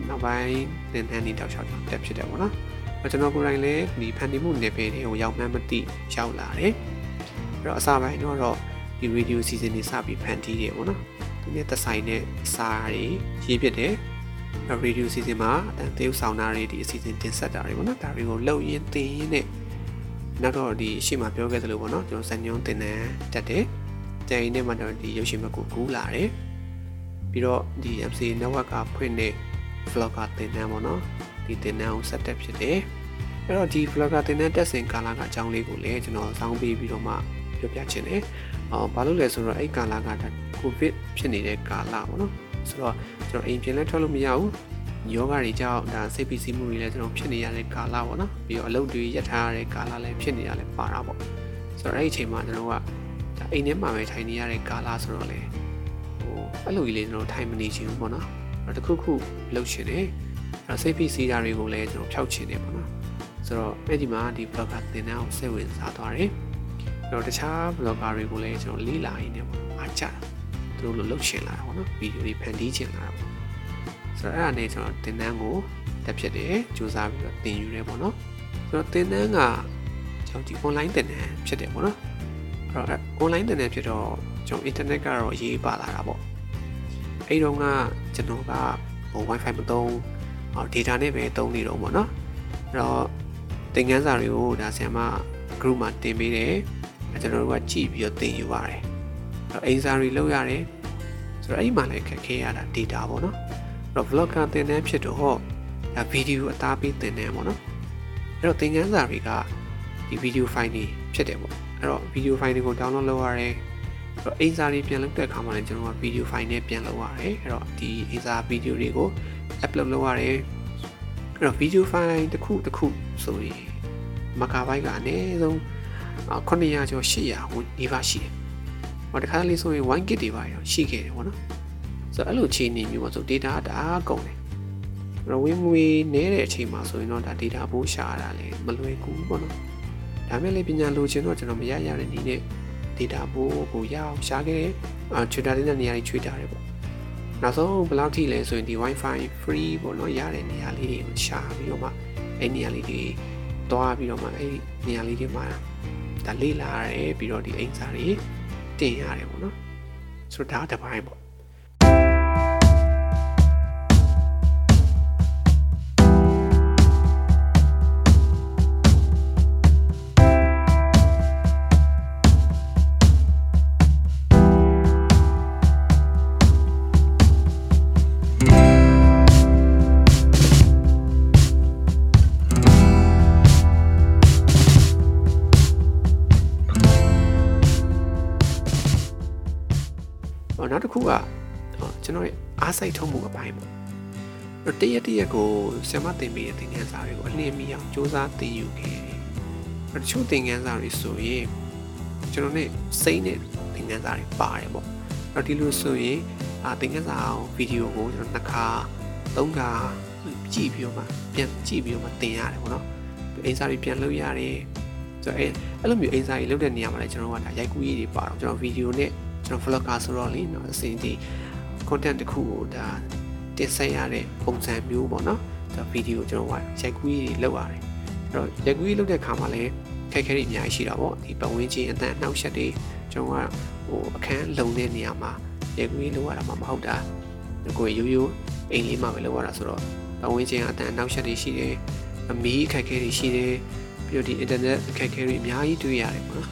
နောက်ပိုင်းတင်နန်းနေတောက်ချောက်တက်ဖြစ်တယ်ပေါ့နော်ကျွန်တော်ကိုယ်တိုင်လည်းဒီဖန်တီးမှုနယ်ပယ်တွေကိုရောက်မှန်းမသိရောက်လာတယ် အဲ့တော့အစားပိုင်းတော့ဒီ radio season တွေစပြီးဖန်တီးတယ်ပေါ့နော်ဒီနေ့သက်ဆိုင်တဲ့စာတွေရေးဖြစ်တယ် radio season မှာအတန်သေုပ်ဆောင်တာတွေဒီအစီအစဉ်တင်ဆက်တာတွေပေါ့နော်ဒါတွေကိုလှုပ်ရင်းတင်ရင်းနဲ့နောက်တော့ဒီရှေ့မှာပြောခဲ့သလိုပေါ့နော်ကျွန်တော်စံညွန်းတင်တန်းတက်တယ်တိုင်နဲ့မှတော့ဒီရုပ်ရှင်ဘက်ကိုကူးလာတယ်ပြီးတော့ဒီ MC network ကဖွင့်တဲ့ vlogger တင်တန်းပေါ့နော်ဒီတင်တန်းကိုဆက်တက်ဖြစ်တယ်အဲ့တော့ဒီ vlogger တင်တန်းတက်စဉ်ကာလကအကြောင်းလေးကိုလည်းကျွန်တော်စောင်းပေးပြီးတော့မှ ပြောပြချင်တယ်။အော်ဘာလို့လဲဆိုတော့အဲ့ကာလကဒါကိုဗစ်ဖြစ်နေတဲ့ကာလပေါ့နော်။ဆိုတော့ကျွန်တော်အိမ်ပြင်လဲထွက်လို့မရဘူး။ယောဂတွေကြောင့်ဒါစိတ်ပီစီမှုတွေလည်းကျွန်တော်ဖြစ်နေရတဲ့ကာလပေါ့နော်။ပြီးတော့အလုပ်တွေရပ်ထားရတဲ့ကာလလည်းဖြစ်နေရလဲပါတာပေါ့။ဆိုတော့အဲ့ဒီအချိန်မှာကျွန်တော်ကဒါအိမ်ထဲမှာပဲထိုင်နေရတဲ့ကာလဆိုတော့လေဟိုအဲ့လိုကြီးလေးကျွန်တော်ထိုင်မနေချင်ဘူးပေါ့နော်။အဲ့တခုခုလှုပ်ရှင်တယ်။အဲ့စိတ်ပီစီတာတွေကိုလည်းကျွန်တော်ဖျောက်ချင်တယ်ပေါ့နော်။ဆိုတော့အဲ့ဒီမှာဒီ blogger သင်တန်းကိုစိတ်ဝင်စားသွားတယ်။ တော့တခြား blogger တွေကိုလည်းကျွန်တော်လေ့လာရင်းနဲ့ပေါ့အားကြတာသူတို့လိုလှုပ်ရှင်လာတာပေါ့နော်ဗီဒီယိုတွေဖန်တီးချင်လာတာပေါ့ဆိုတော့အဲ့ဒါနဲ့ကျွန်တော်တင်တန်းကိုတက်ဖြစ်တယ်စူးစမ်းပြီးတော့တင်ယူရဲပေါ့နော်ဆိုတော့တင်တန်းကကျွန်တော်ဒီ online တင်တန်းဖြစ်တယ်ပေါ့နော်အဲ့တော့ online တင်တန်းဖြစ်တော့ကျွန်တော် internet ကတော့ရေးပါလာတာပေါ့အဲ့တော့ကကျွန်တော်ကဟို wifi မသုံးဟော data နဲ့ပဲသုံးနေတော့ပေါ့နော်အဲ့တော့သင်ခန်းစာတွေကိုဒါဆရာမ group မှာတင်ပေးတယ် ကျွန်တော်တို့ကကြည့်ပြီးတော့သင်ယူရတယ်။အဲ့တော့အိမ်စာတွေလုပ်ရတယ်။ဆိုတော့အဲ့ဒီမှာလည်းခက်ခဲရတာ data ပေါ့နော်။အဲ့တော့ vlogger သင်တန်းဖြစ်တော့ဒါဗီဒီယိုအသားပေးသင်တန်းပေါ့နော်။အဲ့တော့သင်ခန်းစာတွေကဒီဗီဒီယိုဖိုင်တွေဖြစ်တယ်ပေါ့။အဲ့တော့ဗီဒီယိုဖိုင်တွေကို download လုပ်ရတယ်။အဲ့တော့အိမ်စာတွေပြန်လုပ်တဲ့အခါမှာလည်းကျွန်တော်ကဗီဒီယိုဖိုင်နဲ့ပြန်လုပ်ရတယ်။အဲ့တော့ဒီအိမ်စာဗီဒီယိုတွေကို upload လုပ်ရတယ်။အဲ့တော့ဗီဒီယိုဖိုင်တစ်ခုတစ်ခုဆိုရင်မကာဘိုက်ကအနည်းဆုံး 900ကျော်800ဟိုဒီပါရှိတယ်။ဟောတခါလေးဆိုရင် 1GB တွေပါရောရှိခဲ့တယ်ပေါ့နော်။ဆိုတော့အဲ့လိုအခြေအနေမျိုးပါဆို data တအားကုန်တယ်။ရဝင်းမွေနဲတဲ့အချိန်မှာဆိုရင်တော့ဒါ data ပိုးရှာရတာလည်းမလွယ်ကူဘူးပေါ့နော်။ဒါမဲ့လည်းပညာလိုချင်တော့ကျွန်တော်မရရတဲ့နည်းနဲ့ data ပိုးကိုရအောင်ရှာခဲ့တယ်။အာ Twitter လေးနဲ့နေရာကြီးချွေထားတယ်ပေါ့။နောက်ဆုံးဘယ်လောက်ထိလဲဆိုရင်ဒီ Wi-Fi free ပေါ့နော်ရတဲ့နေရာလေးတွေကိုရှာပြီးတော့မှအဲ့နေရာလေးတွေတွားပြီးတော့မှအဲ့နေရာလေးတွေမှာ ဒါလေ့လာရတယ်ပြီးတော့ဒီအိမ်စာတွေတင်ရတယ်ပေါ့နော်ဆိုတော့ဒါတစ်ပိုင်းပေါ့ ဆရာမသင်ပေးတဲ့သင်ခန်းစာတွေကိုအလင်းမီအောင်စူးစမ်းသင်ယူခဲ့တယ်။တချို့သင်ခန်းစာတွေဆိုရင်ကျွန်တော်နဲ့စိတ်နဲ့သင်ခန်းစာတွေပါတယ်ပေါ့။အဲ့ဒီလိုဆိုရင်အာသင်ခန်းစာအောင်ဗီဒီယိုကိုကျွန်တော်နှစ်ခါသုံးခါကြည့်ပြီးတော့မှပြန်ကြည့်ပြီးတော့မှသင်ရတယ်ပေါ့နော်အင်စာတွေပြန်လုပ်ရတယ်ဆိုတော့အဲအဲ့လိုမျိုးအင်စာတွေလုပ်တဲ့နေရာမှာလည်းကျွန်တော်ကဒါရိုက်ကူးရေးတွေပါတော့ကျွန်တော်ဗီဒီယိုနဲ့ကျွန်တော် vlogger ဆိုတော့လေနော်အစဉ်ဒီ content တစ်ခုကိုဒါတင်ဆက်ရတဲ့ပုံစံမျိုးပေါ့နော် ဒါဗီဒီယိုကျွန်တော်ကရိုက်ကူးရေးတွေလုပ်ရတယ်အဲ့တော့ရိုက်ကူးရေးလုပ်တဲ့ခါမှာလည်းခက်ခဲတွေအများကြီးရှိတာပေါ့ဒီပတ်ဝန်းကျင်အတန်အနှောက်အယှက်တွေကျွန်တော်ကဟိုအခန်းလုံတဲ့နေရာမှာရိုက်ကူးရေးလုပ်ရတာမှမဟုတ်တာကိုယ်ရိုးရိုးအိမ်လေးမှာပဲလုပ်ရတာဆိုတော့ပတ်ဝန်းကျင်အတန်အနှောက်အယှက်တွေရှိတယ်အမီးအခက်ခဲတွေရှိတယ်ပြီးတော့ဒီ internet အခက်ခဲတွေအများကြီးတွေ့ရတယ်ပေါ့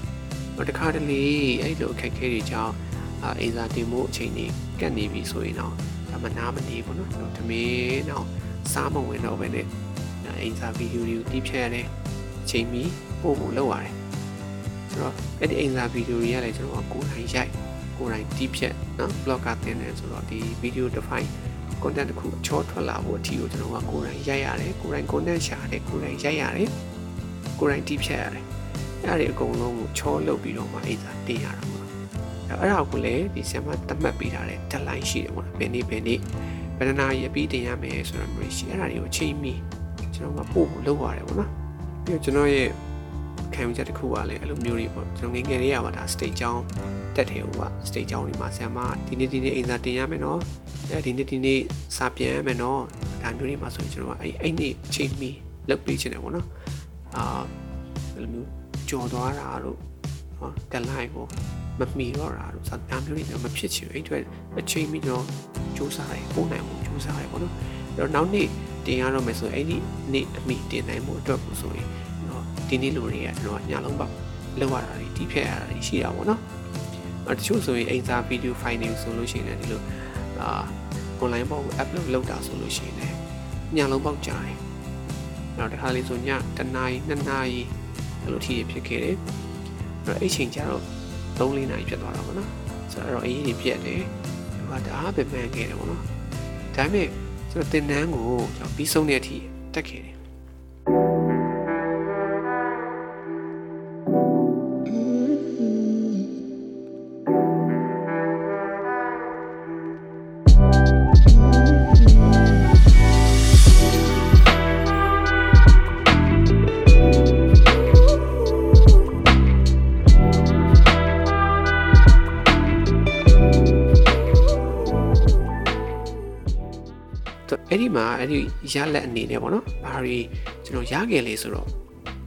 နော်တခါတလေအဲ့လိုအခက်ခဲတွေကြောင့်အိမ်စာတင်မှုအချိန်ကြီးကတ်နေပြီဆိုရင်တော့ဒါမနာမနေပေါ့နော်။သမင်းတော့ စားမဝင်တော့ပဲနဲ့အိမ်စာဗီဒီယိုတွေကိုတီးဖြတ်ရတယ်။ချိန်ပြီးပို့ဖို့လုပ်ရတယ်။ဆိုတော့အဲ့ဒီအိမ်စာဗီဒီယိုတွေကလည်းကျွန်တော်ကိုယ်တိုင်ရိုက်ကိုယ်တိုင်တီးဖြတ်နော် blogger တင်တယ်ဆိုတော့ဒီ video define content တစ်ခုအချောထွက်လာဖို့အထီကိုကျွန်တော်ကကိုယ်တိုင်ရိုက်ရတယ်ကိုယ်တိုင် content ရှာတယ်ကိုယ်တိုင်ရိုက်ရတယ်ကိုယ်တိုင်တီးဖြတ်ရတယ်အဲ့ဒါတွေအကုန်လုံးကိုချောလုပ်ပြီးတော့မှအိမ်စာတင်ရတာပေါ့အဲ့ဒါကိုလည်းဒီဆရာမသတ်မှတ်ပေးထားတဲ့ deadline ရှိတယ်ပေါ့နော်ဘယ်နေ့ဘယ်နေ့ ဘယ်နာရီအပြီးတင်ရမယ်ဆိုတော့မျိုးရှိအဲ့ဒါတွေကိုချိန်ပြီးကျွန်တော်ကပို့ဖို့လုပ်ရတယ်ပေါ့နော်ပြီးတော့ကျွန်တော်ရဲ့ခံယူချက်တစ်ခုကလည်းအဲ့လိုမျိုးတွေပေါ့ကျွန်တော်ငယ်ငယ်လေးရပါဒါ state ကြောင်းတက်တယ်ဟိုက state ကြောင်းဒီမှာဆရာမဒီနေ့ဒီနေ့အိမ်စာတင်ရမယ်နော်အဲဒီနေ့ဒီနေ့စာပြန်ရမယ်နော်ဒါမျိုးတွေမှာဆိုရင်ကျွန်တော်ကအဲ့အဲ့နေ့ချိန်ပြီးလုပ်ပေးချင်တယ်ပေါ့နော်အာအဲ့လိုမျိုးကြော်သွားတာတို့ဟော deadline ကိုမမီတော့တာတို့စတာမျိုးတွေမဖြစ်ချင်ဘူးအဲ့အတွက်အချိန်မီတော့ စူးစမ်းတယ်ပို့နိုင်မှုစူးစမ်းတယ်ပေါ့နော်အဲ့တော့နောက်နေ့တင်ရတော့မယ်ဆိုရင်အဲ့ဒီနေ့အမိတင်နိုင်မှုအတွက်ကိုဆိုရင်တော့ဒီနေ့လိုတွေကကျွန်တော်ညလုံးပေါက်လောက်ရတာတွေတီးဖြတ်ရတာတွေရှိတာပေါ့နော်အဲ့တချို့ဆိုရင်အိမ်စာဗီဒီယိုဖိုင်တွေဆိုလို့ရှိရင်လည်းဒီလိုအာ online ပေါ်ကို upload လုပ်တာဆိုလို့ရှိရင်လည်းညလုံးပေါက်ကြာတယ်နောက်တစ်ခါလေးဆိုညတနာရီနှစ်နာရီအဲ့လိုထိဖြစ်ခဲ့တယ်အဲ့တော့အဲ့ချိန်ကျတော့3လေးနာရီဖြစ်သွားတာပေါ့နော်ဆိုတော့အရေးကြီးပြက်တယ် ဒီကဒါပဲမှန်ခဲ့တယ်ပေါ့နော်ဒါပေမဲ့ကျွန်တော်တင်နန်းကိုကျွန်တော်ပြီးဆုံးတဲ့အထိတက်ခဲ့တယ် အဲ့ဒီမှာအဲ့ဒီရလက်အနေနဲ့ပေါ့နော်ဘာတွေကျွန်တော်ရခဲ့လေဆိုတော့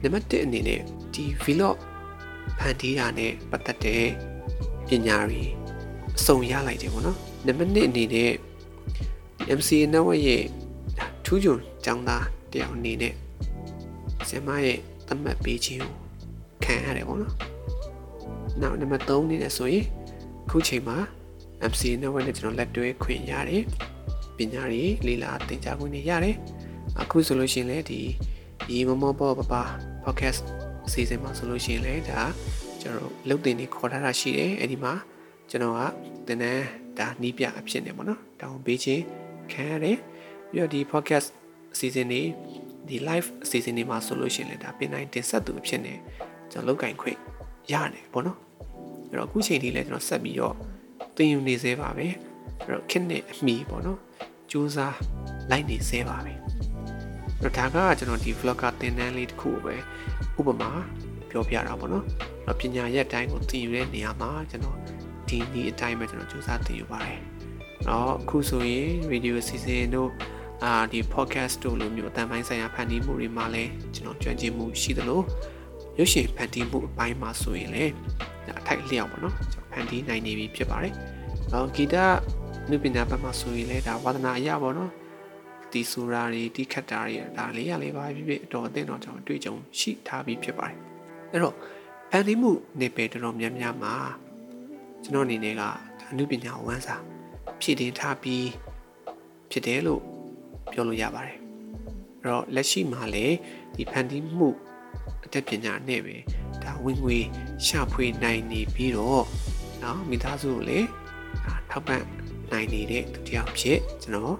နံပါတ်1အနေနဲ့ဒီ vlog ဖန်တီးတာနဲ့ပတ်သက်တဲ့ပညာတွေအစုံရလိုက်တယ်ပေါ့နော်နံပါတ်2အနေနဲ့ MCA network ရဲ့ထူးချွန်ကျောင်းသားတယောက်အနေနဲ့ဆင်မရဲ့သတ်မှတ်ပေးခြင်းကိုခံရတယ်ပေါ့နော်နောက်နံပါတ်3အနေနဲ့ဆိုရင်ခုချိန်မှာ MCA network နဲ့ကျွန်တော်လက်တွဲခွင့်ရတယ် ပညာတွေလေ့လာသင်ကြားခွင့်တွေရတယ်အခုဆိုလို့ရှိရင်လည်းဒီရေမမောပေါ်ပပ podcast အစီအစဉ်မှာဆိုလို့ရှိရင်လည်းဒါကျွန်တော်လုတ်တင်နေခေါ်ထားတာရှိတယ်အဲ့ဒီမှာကျွန်တော်ကသင်တန်းဒါနီးပြအဖြစ်နေပေါ့နော်တောင်းပေးခြင်းခံရတယ်ပြီးတော့ဒီ podcast အစီအစဉ်တွေဒီ live အစီအစဉ်တွေမှာဆိုလို့ရှိရင်လည်းဒါပြင်နိုင်တင်ဆက်သူအဖြစ်နေကျွန်တော်လုတ်ကင်ခွင့်ရတယ်ပေါ့နော်အဲ့တော့အခုချိန်ထိလည်းကျွန်တော်ဆက်ပြီးတော့သင်ယူနေသေးပါပဲအဲ့တော့ခက်နဲ့အမိပေါ့နော် စူးစမ်းလိုက်နေသေးပါပဲအဲ့တော့ဒါကကျွန်တော်ဒီ vlogger သင်တန်းလေးတစ်ခုပဲဥပမာပြောပြတာပေါ့နော်အဲ့ပညာရက်တိုင်းကိုသင်ယူတဲ့နေရာမှာကျွန်တော်ဒီနည်းအတိုင်းပဲကျွန်တော်စူးစမ်းသင်ယူပါတယ်တော့အခုဆိုရင် radio season တို့အာဒီ podcast တို့လိုမျိုးအတန်ပိုင်းဆိုင်ရာဖန်တီးမှုတွေမှာလည်းကျွန်တော်ကြွန့်ကျင်မှုရှိသလိုရုပ်ရှင်ဖန်တီးမှုအပိုင်းမှာဆိုရင်လည်းအထိုက်လျောက်ပေါ့နော်ကျွန်တော်ဖန်တီးနိုင်နေပြီဖြစ်ပါတယ်။အော်ဂီတ နှုပညာဘက်မှာဆိုရင်လည်းဒါဝါသနာအရပါတော့ဒီဆိုတာတွေတိခတ်တာတွေဒါလေးရလေးပါဖြစ်ဖြစ်တော်အသင့်တော်ကြောင့်တွေ့ကြုံရှိထားပြီးဖြစ်ပါတယ်အဲ့တော့ဖန်တီးမှုနေပယ်တော်တော်များများမှာကျွန်တော်အနေနဲ့ကအမှုပညာဝန်းစာဖြည့်တင်ထားပြီးဖြစ်တယ်လို့ပြောလို့ရပါတယ်အဲ့တော့လက်ရှိမှာလေဒီဖန်တီးမှုအတတ်ပညာနဲ့ပဲဒါဝင်ငွေရှာဖွေနိုင်နေပြီးတော့နော်မိသားစုကိုလေထောက်ပံ့ နိုင်နေတဲ့သူတယောက်ဖြစ်ကျွန်တော်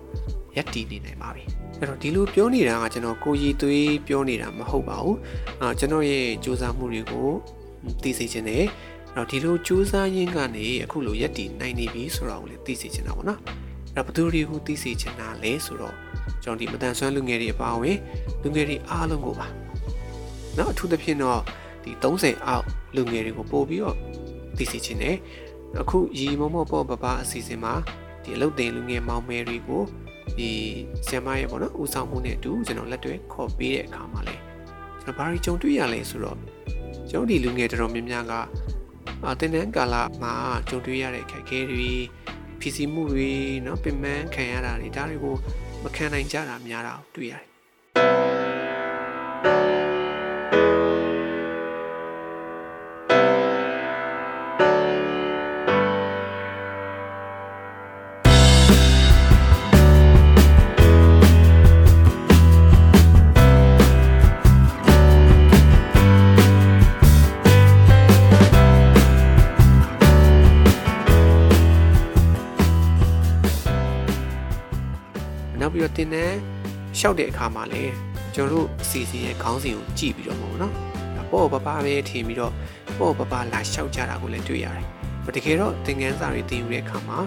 ရက်တည်နေနိုင်ပါပြီအဲ့တော့ဒီလိုပြောနေတာကကျွန်တော်ကိုရည်သွေးပြောနေတာမဟုတ်ပါဘူးအာကျွန်တော်ရဲ့စူးစမ်းမှုတွေကိုသိစေချင်တယ်အဲ့တော့ဒီလိုစူးစမ်းရင်းကနေအခုလိုရက်တည်နိုင်နေပြီဆိုတာကိုလည်းသိစေချင်တာပေါ့နော်အဲ့ ဒါဘသူတွေကိုသိစေချင်တာလဲဆိုတော့ကျွန်တော်ဒီမတန်ဆွမ်းလူငယ်တွေအပါအဝင်လူငယ်တွေအားလုံးကိုပါเนาะအထူးသဖြင့်တော့ဒီ30အောက်လူငယ်တွေကိုပို့ပြီးတော့သိစေချင်တယ် အခုရီမမောပေါ့ပပအစီအစဉ်မှာဒီအလုပ်တင်လူငယ်မောင်မယ်တွေကိုဒီဆ iam မရဲ့ပေါ့နော်ဦးဆောင်မှုနဲ့အတူကျွန်တော်လက်တွဲခေါ်ပေးတဲ့အခါမှာလဲကျွန်တော်ဘာတွေကြုံတွေ့ရလဲဆိုတော့ကျွန်တော်ဒီလူငယ်တော်တော်များများကအာတင်တန်းကာလမှာကြုံတွေ့ရတဲ့ခက်ခဲတွေဖြစ်စီမှုတွေเนาะပင်ပန်းခံရတာတွေဒါတွေကိုမခံနိုင်ကြတာများတာတွေ့ရတယ် နောက်ပြီးတော့တင်တဲ့ရှောက်တဲ့အခါမှာလည်းကျွန်တော်တို့အစီအစဉ်ရဲ့ခေါင်းစဉ်ကိုကြည့်ပြီးတော့မဟုတ်နော်ပေါ့ပပပဲထင်ပြီးတော့ပေါ့ပပလာရှောက်ကြတာကိုလည်းတွေ့ရတယ်။တကယ်တော့သင်ခန်းစာတွေသင်ယူတဲ့အခါမှာ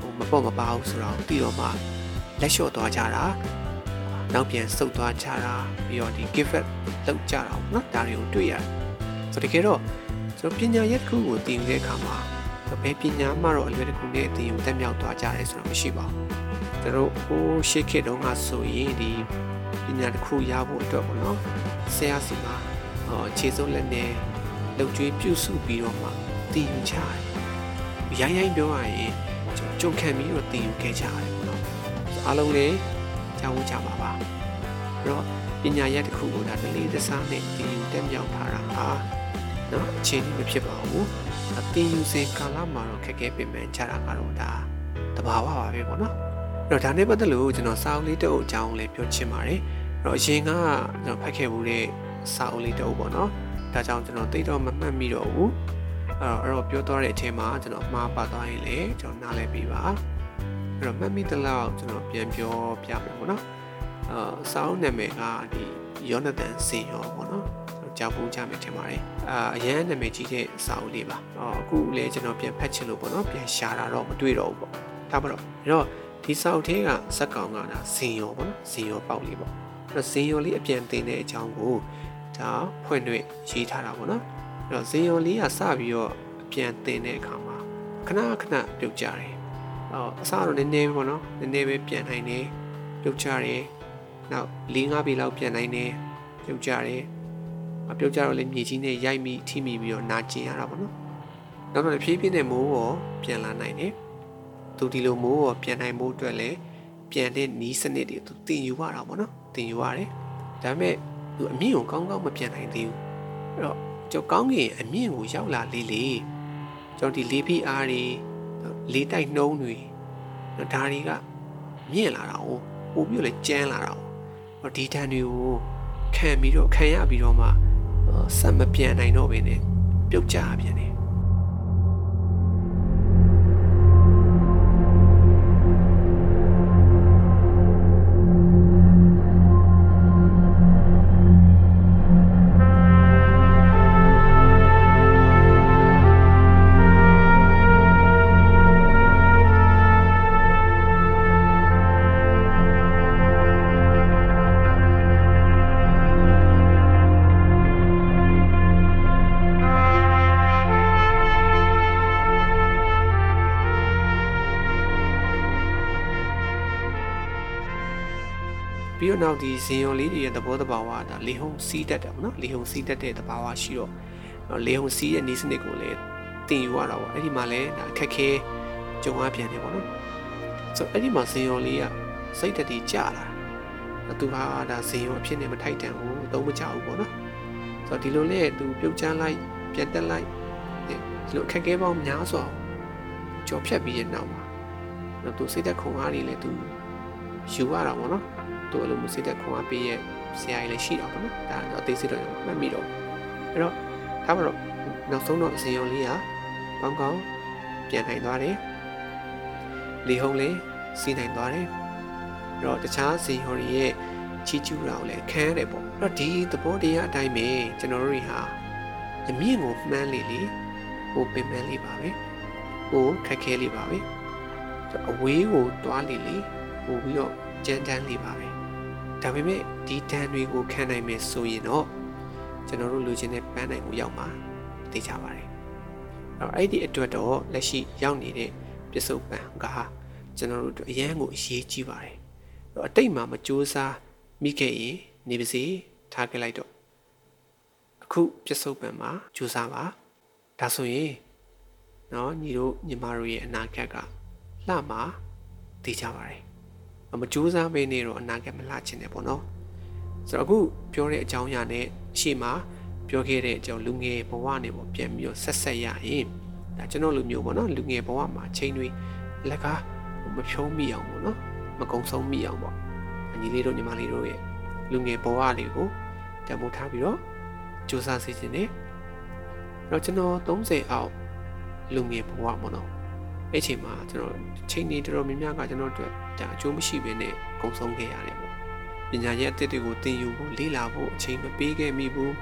ဟိုမပေါ့မပဘူးဆိုတော့ပြီးတော့မှလက်လျှော့သွားကြတာနောက်ပြန်ဆုတ်သွားကြတာပြီးတော့ဒီ give up လောက်ကြတာပေါ့နော်ဒါတွေကိုတွေ့ရတယ်။ဆိုတော့တကယ်တော့ကျွန်တော်ပညာရက်တစ်ခုကိုသင်ယူတဲ့အခါမှာဘယ်ပညာမှတော့အလွယ်တကူနဲ့သင်ယူတက်မြောက်သွားကြတယ်ဆိုတော့မရှိပါဘူး။ ကျွန်တော်ဟိုရှေ့ခေတ်တုန်းကဆိုရင်ဒီပညာတစ်ခုရဖို့အတွက်ပေါ့နော်ဆရာစီမှာဟောခြေစုပ်လက်နဲ့လှုပ်ကြွေးပြုစုပြီးတော့မှတည်ယူချတယ်။ရိုင်းရိုင်းပြောရရင်ကြုံခံပြီးတော့တည်ယူခဲ့ကြရတယ်ပေါ့နော်။အားလုံးလည်းကြားဖို့ကြပါပါ။အဲ့တော့ပညာရက်တစ်ခုကိုဒါတလေးတစားနဲ့တည်ယူတက်မြောက်ထားတာဟာနော်အချင်းကြီးမဖြစ်ပါဘူး။အတည်ယူစေကာလမှာတော့ခက်ခဲပင်ပန်းကြတာကတော့ဒါတဘာဝပါပဲပေါ့နော်။အဲ့ တော့ဒါနဲ့ပတ်သက်လို့ကျွန်တော်စာအုပ်လေးတစ်အုပ်အကြောင်းလေးပြောချင်ပါတယ်။အဲ့တော့အရင်ကကျွန်တော်ဖတ်ခဲ့မှုတဲ့စာအုပ်လေးတစ်အုပ်ပေါ့နော်။ဒါကြောင့်ကျွန်တော်သိတော့မမှတ်မိတော့ဘူး။အဲ့တော့အဲ့တော့ပြောသွားတဲ့အချိန်မှာကျွန်တော်မှားပါသွားရင်လည်းကျွန်တော်နားလည်ပြီးပါ။အဲ့တော့မှတ်မိသလောက်ကျွန်တော်ပြန်ပြောပြမယ်ပေါ့နော်။အာစာအုပ်နာမည်ကဒီယောနသန်စင်ရောပေါ့နော်။ကြောက်ဘူးကြမယ်ထင်ပါတယ်။အာအရန်နာမည်ကြီးတဲ့စာအုပ်လေးပါ။အော်အခုလည်းကျွန်တော်ပြန်ဖတ်ချင်လို့ပေါ့နော်။ပြန်ရှာတာတော့မတွေ့တော့ဘူးပေါ့။ဒါပါတော့အဲ့တော့ ဒီစာအုပ်ထဲကဇက်ကောင်ကဒါဇင်ရောပေါ့နော်။ဇင်ရောပေါက်လေးပေါ့။အဲ့တော့ဇင်ရောလေးအပြန်တင်တဲ့အကြောင်းကိုဒါဖွင့်တွေ့ရေးထားတာပေါ့နော်။အဲ့တော့ဇင်ရောလေးကစပြီးတော့အပြန်တင်တဲ့အခါမှာခဏခဏပြုတ်ကြတယ်။အော်အစတော့နည်းနည်းပေါ့နော်။နည်းနည်းပဲပြန်နိုင်တယ်။ပြုတ်ကြတယ်။နောက်၄၅ပြီလောက်ပြန်နိုင်တယ်။ပြုတ်ကြတယ်။မပြုတ်ကြတော့လေမြေကြီးနဲ့ရိုက်မိထိမိပြီးတော့နာကျင်ရတာပေါ့နော်။နောက်တော့ဖြည်းဖြည်းနဲ့မိုးရောပြန်လာနိုင်တယ်။ သူဒီလိုမိုးရောပြန်နိုင်မိုးအတွက်လည်းပြန်တဲ့နီးစနစ်တွေသူတင်ယူရတာပေါ့နော်။တင်ယူရတယ်။ဒါပေမဲ့သူအမြင့်ကိုကောင်းကောင်းမပြန်နိုင်သေးဘူး။အဲ့တော့ကျွန်တော်ကောင်းကင်အမြင့်ကိုရောက်လာလေးလေကျွန်တော်ဒီလေးဖိအားတွေလေးတိုက်နှုံးတွေဒါတွေကမြင့်လာတာ哦ပို့ပြီးလေကျန်းလာတာ哦ဒီတန်တွေကိုခံပြီးတော့ခံရပြီးတော့မှဆက်မပြန်နိုင်တော့ဘဲနဲ့ပြုတ်ကြပြန်တယ် နောက်ဒီဇင်ယွန်လေးတွေရဲ့သဘောတဘာဝဒါလေဟုံစီးတတ်တယ်ပေါ့နော်လေဟုံစီးတတ်တဲ့သဘာဝရှိတော့လေဟုံစီးရဲ့နီးစနစ်ကိုလည်းတင်ယူရတာပေါ့အဲ့ဒီမှာလည်းဒါအခက်ခဲကြုံရပြန်တယ်ပေါ့နော်ဆိုအဲ့ဒီမှာဇင်ယွန်လေးကစိတ်တတိကြလာသူဟာဒါဇင်ယွန်အဖြစ်နဲ့မထိုက်တန်ဘူးသုံးမကြဘူးပေါ့နော်ဆိုတော့ဒီလိုလေသူပြုတ်ချမ်းလိုက်ပြန်တက်လိုက်ဒီလိုအခက်ခဲပေါင်းများစွာကြော်ဖြတ်ပြီးရဲ့နောက်မှာတော့သူစိတ်သက်ခုံအားတွေလည်းသူယူရတာပေါ့နော် သူ့အလိုမျိုးစိတ်သက်ခွန်အားပေးရဲ့ဆရာကြီးလည်းရှိတာပေါ့နော်ဒါတော့အသေးစိတ်တော့မှတ်မိတော့အဲ့တော့ဒါမှတော့နောက်ဆုံးတော့အစီအရုံလေးကကောင်းကောင်းပြန်နိုင်သွားတယ်လေဟုံလေးစီးနိုင်သွားတယ်အဲ့တော့တခြားစီဟော်ရီရဲ့ချီကျူးတာကိုလည်းခံရတယ်ပေါ့အဲ့တော့ဒီသဘောတရားအတိုင်းပဲကျွန်တော်တို့တွေဟာအမြင့်ကိုမှန်းလေလေဟိုပင်ပန်းလေးပါပဲဟိုခက်ခဲလေးပါပဲအဝေးကိုတွားလေလေပို့ပြီးတော့ကြမ်းတမ်းလေပါပဲ ဒါပေမဲ့ဒီတန်တွေကိုခံနိုင်မယ်ဆိုရင်တော့ကျွန်တော်တို့လိုချင်တဲ့ပန်းနိုင်ကိုရောက်မှာသိကြပါတယ်။အဲ့ဒီအတွက်တော့လက်ရှိရောက်နေတဲ့ပစ္စုပန်ကကျွန်တော်တို့အရန်ကိုအရေးကြီးပါတယ်။တော့အတိတ်မှာမကြိုးစားမိခဲ့ရင်နေပါစေထားခဲ့လိုက်တော့အခုပစ္စုပန်မှာကြိုးစားပါ။ဒါဆိုရင်နော်ညီတို့ညီမတို့ရဲ့အနာဂတ်ကလှမှာသိကြပါတယ်။ မကြိုးစားပေးနေတော့အနာဂတ်မလှချင်တယ်ပေါ့နော်ဆိုတော့အခုပြောတဲ့အကြောင်းအရာနဲ့ရှေ့မှာပြောခဲ့တဲ့အကြောင်းလူငယ်ဘဝနဲ့ပေါ့ပြန်ပြီးတော့ဆက်ဆက်ရရင်ဒါကျွန်တော်လူမျိုးပေါ့နော်လူငယ်ဘဝမှာချိန်တွေလက်ကားမဖြုံးမိအောင်ပေါ့နော်မကုံဆုံးမိအောင်ပေါ့အညီလေးတို့ညီမလေးတို့ရဲ့လူငယ်ဘဝလေးကိုတံမိုးထားပြီးတော့စူးစမ်းစေခြင်းနဲ့တော့ကျွန်တော်30အောက်လူငယ်ဘဝပေါ့နော် အဲ့ချိန်မှာကျွန်တော်ချိန်နေတော်တော်များများကကျွန်တော်တို့ဒါအကျိုးမရှိဘဲနဲ့ကုံဆုံးခဲ့ရတယ်ပေါ့ပညာရဲ့အသစ်တွေကိုသင်ယူဖို့လေ့လာဖို့အချိန်မပေးခဲ့မိဘူး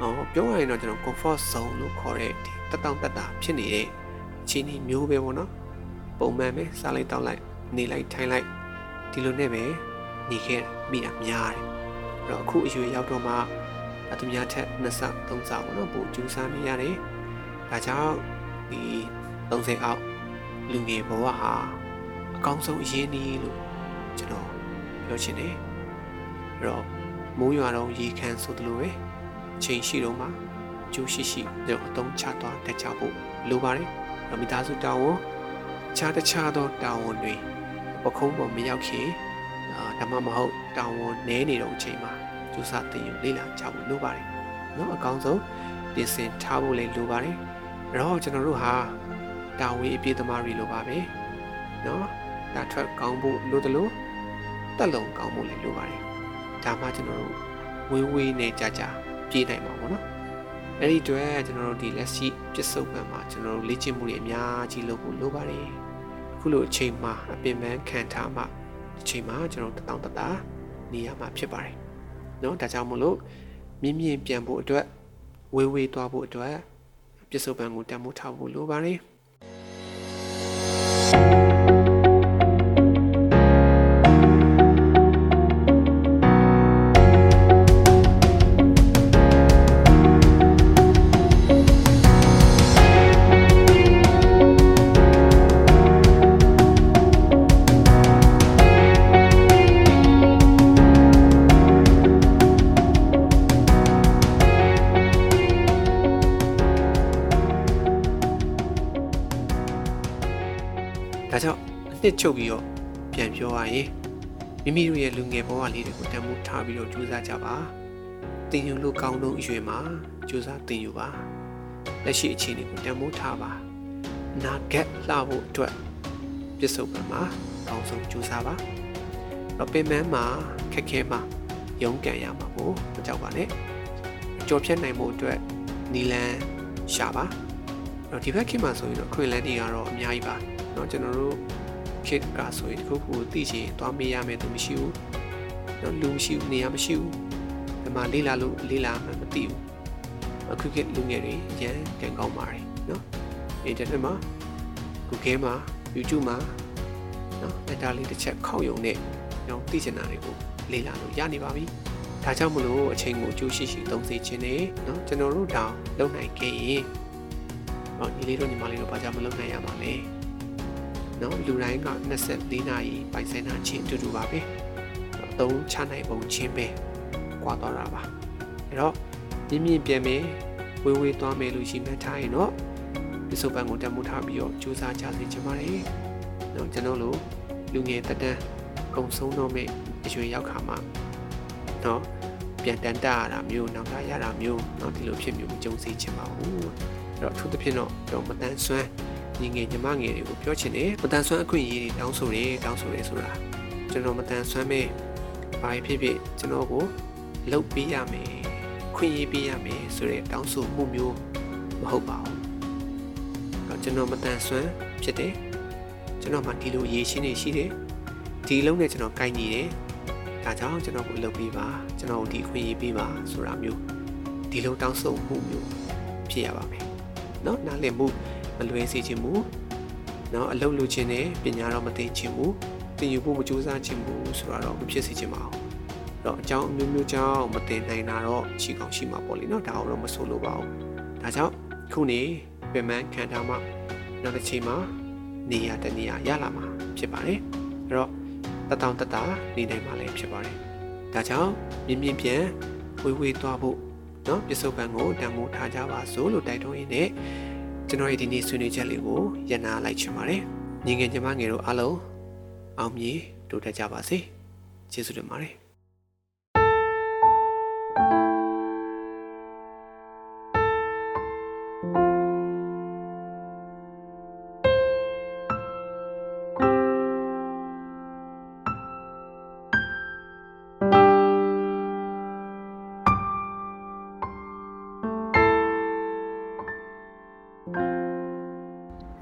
ဟောပြောရရင်တော့ကျွန်တော် comfort zone လို့ခေါ်တဲ့ဒီတက်တောင့်တက်တာဖြစ်နေတဲ့အခြေအနေမျိုးပဲပေါ့နော်ပုံမှန်ပဲစားလိုက်တောက်လိုက်နေလိုက်ထိုင်လိုက်ဒီလိုနဲ့ပဲနေခဲ့မိတာများတယ်အဲ့တော့အခုအရွယ်ရောက်တော့မှအသူများထက်နှစ်ဆသုံးဆပေါ့နော်ပိုကျူးစားနေရတယ်ဒါကြောင့်ဒီ30အောက် လူငယ်ဘဝဟာအကောင်းဆုံးအရင်းအနှီးလို့ကျွန်တော်ပြောချင်တယ်။အဲ့တော့မိုးရွာတော့ရေခမ်းဆိုသလိုပဲချိန်ရှိတော့မှကြိုးရှိရှိတော့အသုံးချသွားတတ်ကြဖို့လိုပါတယ်။မိသားစုတာဝန်ခြားတခြားသောတာဝန်တွေပခုံးပေါ်မရောက်ခင်ဓမ္မမဟုတ်တာဝန်နည်းနေတော့အချိန်မှာကျူစာတင်ယူလေ့လာကြဖို့လိုပါတယ်။နော်အကောင်းဆုံးပြင်ဆင်ထားဖို့လည်းလိုပါတယ်။အဲ့တော့ကျွန်တော်တို့ဟာ တာဝန်အပြည့်သမားတွေလိုပါပဲနော်ဒါထွက်ကောင်းဖို့လိုသလိုတက်လုံကောင်းဖို့လည်းလိုပါတယ်ဒါမှကျွန်တော်တို့ဝေးဝေးနဲ့ကြာကြာပြေးနိုင်မှာပေါ့နော်အဲ့ဒီတော့ကျွန်တော်တို့ဒီလက်ရှိပြစ်စုံပံမှာကျွန်တော်တို့လေ့ကျင့်မှုတွေအများကြီးလုပ်ဖို့လိုပါတယ်အခုလိုအချိန်မှာအပင်ပန်းခံထားမှအချိန်မှာကျွန်တော်တောင်းတတာနေရမှာဖြစ်ပါတယ်နော်ဒါကြောင့်မလို့မြင့်မြင့်ပြန်ဖို့အတွက်ဝေးဝေးသွားဖို့အတွက်ပြစ်စုံပံကိုတန်ဖိုးထားဖို့လိုပါတယ် နှစ်ချုပ်ပြီးတော့ပြန်ပြောရရင်မိမိတို့ရဲ့လူငယ်ဘဝလေးတွေကိုတန်ဖိုးထားပြီးတော့ကြိုးစားကြပါတင်ယူလို့ကောင်းဆုံးအရွယ်မှာကြိုးစားတင်ယူပါလက်ရှိအခြေအနေကိုတန်ဖိုးထားပါအနာဂတ်လှဖို့အတွက်ပြစ်စုံပံမှာကောင်းဆုံးကြိုးစားပါတော့ပင်မမှာခက်ခဲမှာရုန်းကန်ရမှာကိုမကြောက်ပါနဲ့ကြော်ဖြတ်နိုင်မှုအတွက်နီလန်ရှာပါတော့ဒီဘက်ခေတ်မှာဆိုရင်တော့ခွင့်လန်းတွေကတော့အများကြီးပါเนาะကျွန်တော်တို့ ခေတ်ကဆိုရင်တခုခုသိချင်သွားမေးရမယ်သူမရှိဘူးတော့လူမရှိဘူးနေရာမရှိဘူးဒီမှာလေးလာလို့လေးလာမှမသိဘူးအခုခေတ်လူငယ်တွေရန်ကန်ကောင်းပါတယ်နော်အင်တာနက်မှာ Google မှာ YouTube မှာနော်အတားလေးတစ်ချက်ခောက်ယုံနဲ့ကျွန်တော်သိချင်တာတွေကိုလေ့လာလို့ရနေပါပြီ။ဒါကြောင့်မလို့အချိန်ကိုကြိုးရှိရှိသုံးစေခြင်းနဲ့နော်ကျွန်တော်တို့တောင်လုပ်နိုင်ခဲ့ရင်နော်ညီလေးတို့ညီမလေးတို့ဘာကြောင့်မလုပ်နိုင်ရပါလဲ။ နော်လူတိုင်းက24နာရီပိုင်ဆိုင်တာချင်းအတူတူပါပဲအသုံးချနိုင်ပုံချင်းပဲကွာသွားတာပါအဲ့တော့မြင့်မြင့်ပြန်မယ်ဝေးဝေးသွားမယ်လို့ရှိမှတ်ထားရင်တော့ဒီစုပ်ပန်းကိုတမှုထားပြီးတော့ကြိုးစားကြစေချင်ပါတယ်နော်ကျွန်တော်တို့လူငယ်တက်တန်းကုံဆုံးတော့မဲ့အရွယ်ရောက်ခါမှနော်ပြန်တန်တာရတာမျိုးနောက်လာရတာမျိုးနော်ဒီလိုဖြစ်မျိုးမကြုံစေချင်ပါဘူးအဲ့တော့အထူးသဖြင့်တော့ကျွန်တော်မတန်ဆွမ်း ညီငယ်ညီမငယ်တွေကိုပြောချင်တယ်မတန်ဆွမ်းအခွင့်အရေးတွေတောင်းဆိုတယ်တောင်းဆိုတယ်ဆိုတာကျွန်တော်မတန်ဆွမ်းမဲ့ဘာဖြစ်ဖြစ်ကျွန်တော်ကိုလှုပ်ပေးရမယ်ခွင့်ရေးပေးရမယ်ဆိုတဲ့တောင်းဆိုမှုမျိုးမဟုတ်ပါဘူးတော့ကျွန်တော်မတန်ဆွမ်းဖြစ်တယ်ကျွန်တော်မှဒီလိုရေးရှင်းနေရှိတယ်ဒီလုံးနဲ့ကျွန်တော်ကိုင်နေတယ်ဒါကြောင့်ကျွန်တော်ကိုလှုပ်ပေးပါကျွန်တော်ဒီခွင့်ရေးပေးပါဆိုတာမျိုးဒီလိုတောင်းဆိုမှုမျိုးဖြစ်ရပါမယ်เนาะနားလည်မှု မလွဲစေခြင်းမူနော်အလုပ်လုပ်ခြင်းနဲ့ပညာတော့မသိခြင်းမူသင်ယူဖို့မကြိုးစားခြင်းမူဆိုတာတော့မဖြစ်စေခြင်းပါဘူးတော့အကြောင်းအမျိုးမျိုးကြောင့်မတင်နိုင်တာတော့ရှိကောင်းရှိမှာပေါ့လေနော်ဒါတော့မဆိုလိုပါဘူးဒါကြောင့်ခုနေပြန်မှန်းခံထားမှနောက်တစ်ချိန်မှာနေရာတနေရာရလာမှာဖြစ်ပါတယ်အဲ့တော့တတောင်တတာနေနိုင်မှာလည်းဖြစ်ပါတယ်ဒါကြောင့်မြင်းမြင်းပြန်ဝေးဝေးသွားဖို့နော်ပြစ္ဆုတ်ပံကိုတန်ဖိုးထားကြပါစို့လို့တိုက်တွန်းရင်းနဲ့ ကျွန်တော်ရဲ့ဒီနေ့ဆွေးနွေးချက်လေးကိုရန်နာလိုက်ချင်ပါတယ်ညီငယ်ညီမငယ်တို့အားလုံးအောင်မြင်တိုးတက်ကြပါစေကျေးဇူးတင်ပါတယ်